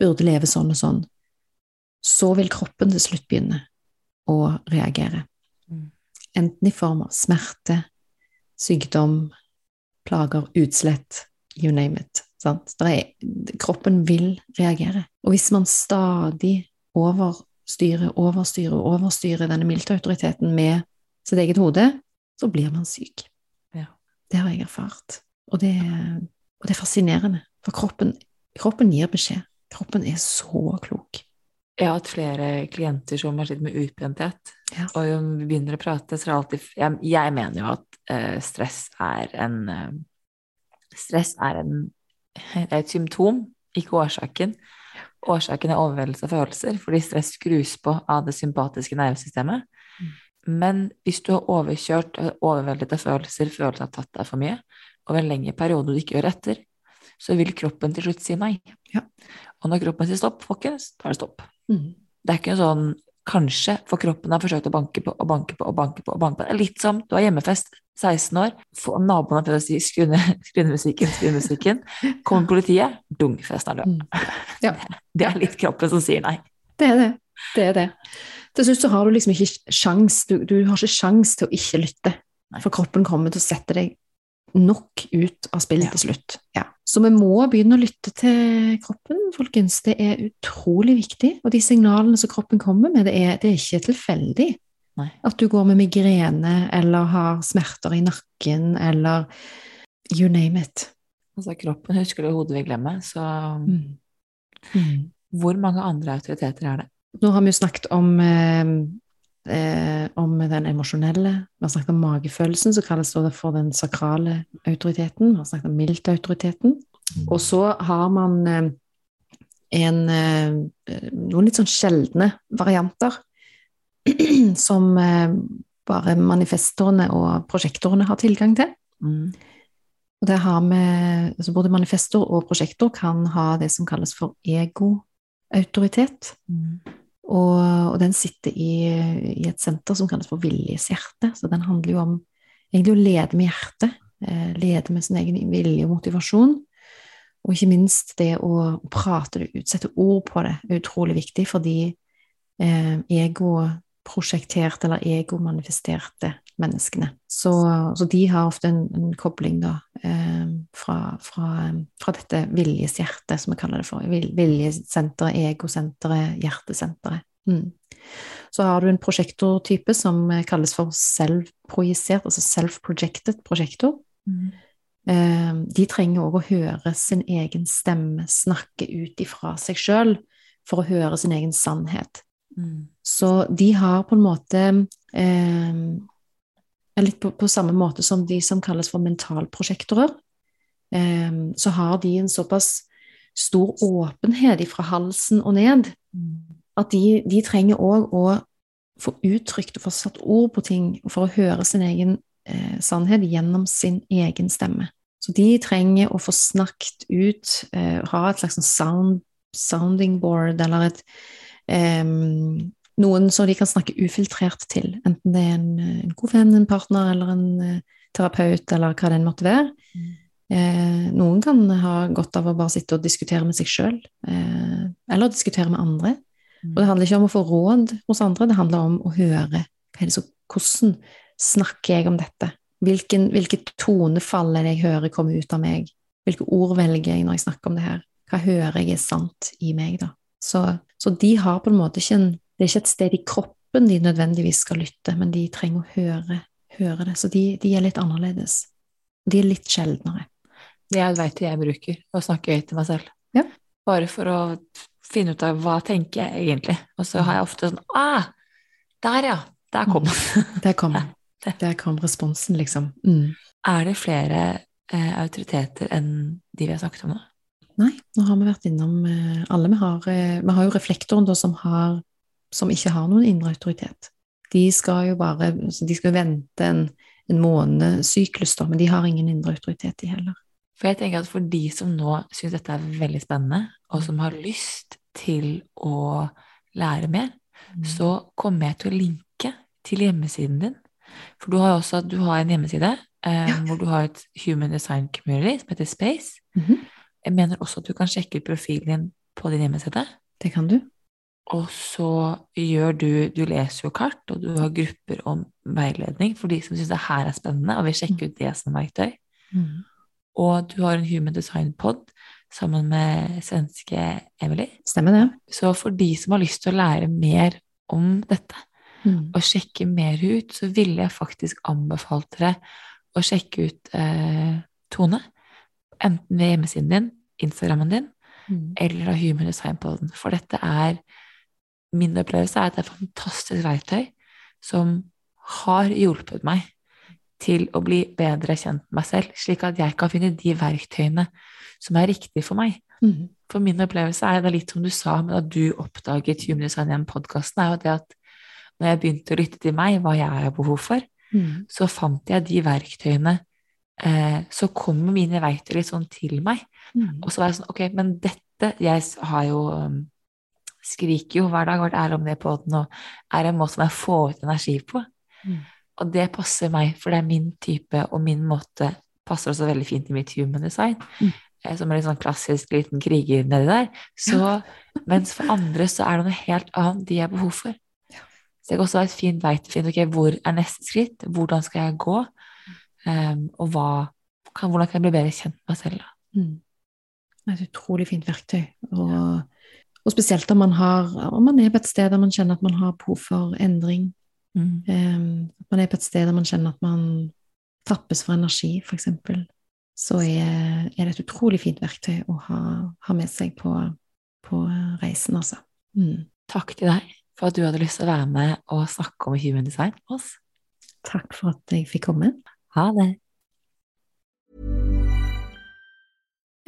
burde leve sånn og sånn, så vil kroppen til slutt begynne å reagere. Mm. Enten i form av smerte, sykdom, plager, utslett, you name it. Sant? Er, kroppen vil reagere. Og hvis man stadig overstyrer, overstyre, overstyre denne miltautoriteten med sitt eget hode, så blir man syk. Ja. Det har jeg erfart. Og det, og det er fascinerende, for kroppen, kroppen gir beskjed. Kroppen er så klok. Jeg har hatt flere klienter som har slitt med utbrenthet. Ja. Og når vi begynner å prate, så er det alltid Jeg, jeg mener jo at uh, stress er en uh, Stress er en, er et symptom, ikke årsaken. Årsaken er overveldelse av følelser, fordi stress skrus på av det sympatiske nervesystemet. Men hvis du har overkjørt overveldet av følelser, følelser har tatt deg for mye, over en lengre periode du ikke gjør etter, så vil kroppen til slutt si nei. Ja. Og når kroppen sier stopp, folkens, da er det stopp. Mm. Det er ikke en sånn kanskje, for kroppen har forsøkt å banke på og banke på og banke på. og banke på. Det er litt som du har hjemmefest, 16 år, naboen har prøvd å si skru ned musikken, skru ned musikken. Kommer politiet, dung, festen er død. Mm. Ja. Det er litt kroppen som sier nei. Det er det. Det er det. Til slutt så har du liksom ikke sjans, du, du har ikke sjans til å ikke lytte, for kroppen kommer til å sette deg nok ut av spill Ja. til slutt. Ja. Så vi må begynne å lytte til kroppen, folkens. Det er utrolig viktig. Og de signalene som kroppen kommer med, det er, det er ikke tilfeldig. Nei. At du går med migrene eller har smerter i nakken eller you name it. Altså, kroppen husker det, hodet vil glemme. Så Mm. Mm. hvor mange andre autoriteter er det? Nå har vi jo snakket om, eh, eh, om den emosjonelle, vi har snakket om magefølelsen, som kalles det for den sakrale autoriteten, vi har snakket om mildt-autoriteten, og så har man eh, en, eh, noen litt sånn sjeldne varianter, som eh, bare manifestorene og prosjektorene har tilgang til. Mm. Og det har vi, altså både manifestor og prosjektor kan ha det som kalles for ego-autoritet. Mm. Og, og den sitter i, i et senter som kalles for Viljes hjerte. Så den handler jo om egentlig å lede med hjertet. Eh, lede med sin egen vilje og motivasjon. Og ikke minst det å prate det ut, sette ord på det, er utrolig viktig, fordi eh, ego-prosjekterte eller ego-manifesterte menneskene. Så, så de har ofte en, en kobling da, eh, fra, fra, fra dette viljeshjertet, som vi kaller det for. Viljesenteret, egosenteret, hjertesenteret. Mm. Så har du en prosjektortype som eh, kalles for selvprojisert, altså self-projected prosjektor. Mm. Eh, de trenger òg å høre sin egen stemme snakke ut ifra seg sjøl for å høre sin egen sannhet. Mm. Så de har på en måte eh, Litt på, på samme måte som de som kalles for mentalprosjektorer. Eh, så har de en såpass stor åpenhet fra halsen og ned Mm. at de, de trenger òg å få uttrykt og få satt ord på ting, for å høre sin egen eh, sannhet gjennom sin egen stemme. Så de trenger å få snakket ut, eh, ha et slags sound, sounding board, eller et eh, noen som de kan snakke ufiltrert til, enten det er en, en god venn, en partner eller en uh, terapeut, eller hva det enn måtte være. Mm. Eh, noen kan ha godt av å bare sitte og diskutere med seg sjøl, eh, eller diskutere med andre. Og det handler ikke om å få råd hos andre, det handler om å høre så, hvordan snakker jeg om dette? Hvilken, hvilket tonefall er det jeg hører komme ut av meg? Hvilke ord velger jeg når jeg snakker om det her? Hva hører jeg er sant i meg, da? Så, så de har på en måte ikke en Det er ikke et sted i kroppen de nødvendigvis skal lytte, men de trenger å høre, høre det. Så de, de er litt annerledes. De er litt sjeldnere. Det er et verktøy jeg bruker, å snakke høyt til meg selv. Ja. Bare for å finne ut av hva tenker jeg egentlig. Og så har jeg ofte sånn Ah, der ja! Der kom den. Mm. Der kom den. Der kom responsen, liksom. Mm. Er det flere eh, autoriteter enn de vi har snakket om nå? Nei, nå har vi vært innom eh, alle. Vi har, eh, vi har jo reflektoren da, som, har, som ikke har noen indre autoritet. De skal jo bare altså, De skal vente en, en månedssyklus, men de har ingen indre autoritet, de heller. For jeg tenker at for de som nå syns dette er veldig spennende, og som har lyst til å lære mer, mm. så kommer jeg til å linke til hjemmesiden din. For du har også du har en hjemmeside eh, ja. hvor du har et Human Design Community som heter Space. Mm -hmm. Jeg mener også at du kan sjekke ut profilen din på din hjemmeside. Det kan du. Og så gjør du Du leser jo kart, og du har grupper om veiledning for de som syns det her er spennende og vil sjekke ut det som verktøy. Mm. Og du har en Human Design Pod sammen med svenske Emily. Stemmer det. Så for de som har lyst til å lære mer om dette, mm. og sjekke mer ut, så ville jeg faktisk anbefalt dere å sjekke ut eh, Tone. Enten ved hjemmesiden din, Instagrammen din, mm. eller av Human Design Poden. For dette er Min opplevelse er at det er et fantastisk verktøy som har hjulpet meg til å bli bedre kjent med meg selv, slik at jeg kan finne de verktøyene som er riktige for meg. Mm. For min opplevelse er det litt som du sa men at du oppdaget Human Design Hjem-podkasten, er jo det at når jeg begynte å lytte til meg, hva jeg har behov for, mm. så fant jeg de verktøyene eh, Så kommer mine verktøy litt sånn til meg. Mm. Og så var jeg sånn Ok, men dette Jeg har jo um, Skriker jo hver dag vært ærlig om det på den, og er en måte som jeg får ut energi på. Mm. Og det passer meg, for det er min type og min måte passer også veldig fint i mitt human design. Mm. Eh, som en litt sånn klassisk liten kriger nedi der. Så, mens for andre så er det noe helt annet de har behov for. Så det kan også være et fint vei til å finne okay, hvor er neste skritt, hvordan skal jeg gå, um, og hva, kan, hvordan kan jeg bli bedre kjent med meg selv. Da. Mm. Det er et utrolig fint verktøy. Og, og spesielt om man, har, om man er på et sted der man kjenner at man har behov for endring, Mm. Um, at man er på et sted der man kjenner at man tappes for energi, f.eks., så er, er, det et utrolig fint verktøy å ha, ha med seg på, på reisen, altså. Mm. Takk til deg for at du hadde lyst til å være med og snakke om human design med oss. Takk for at jeg fikk komme. Ha det.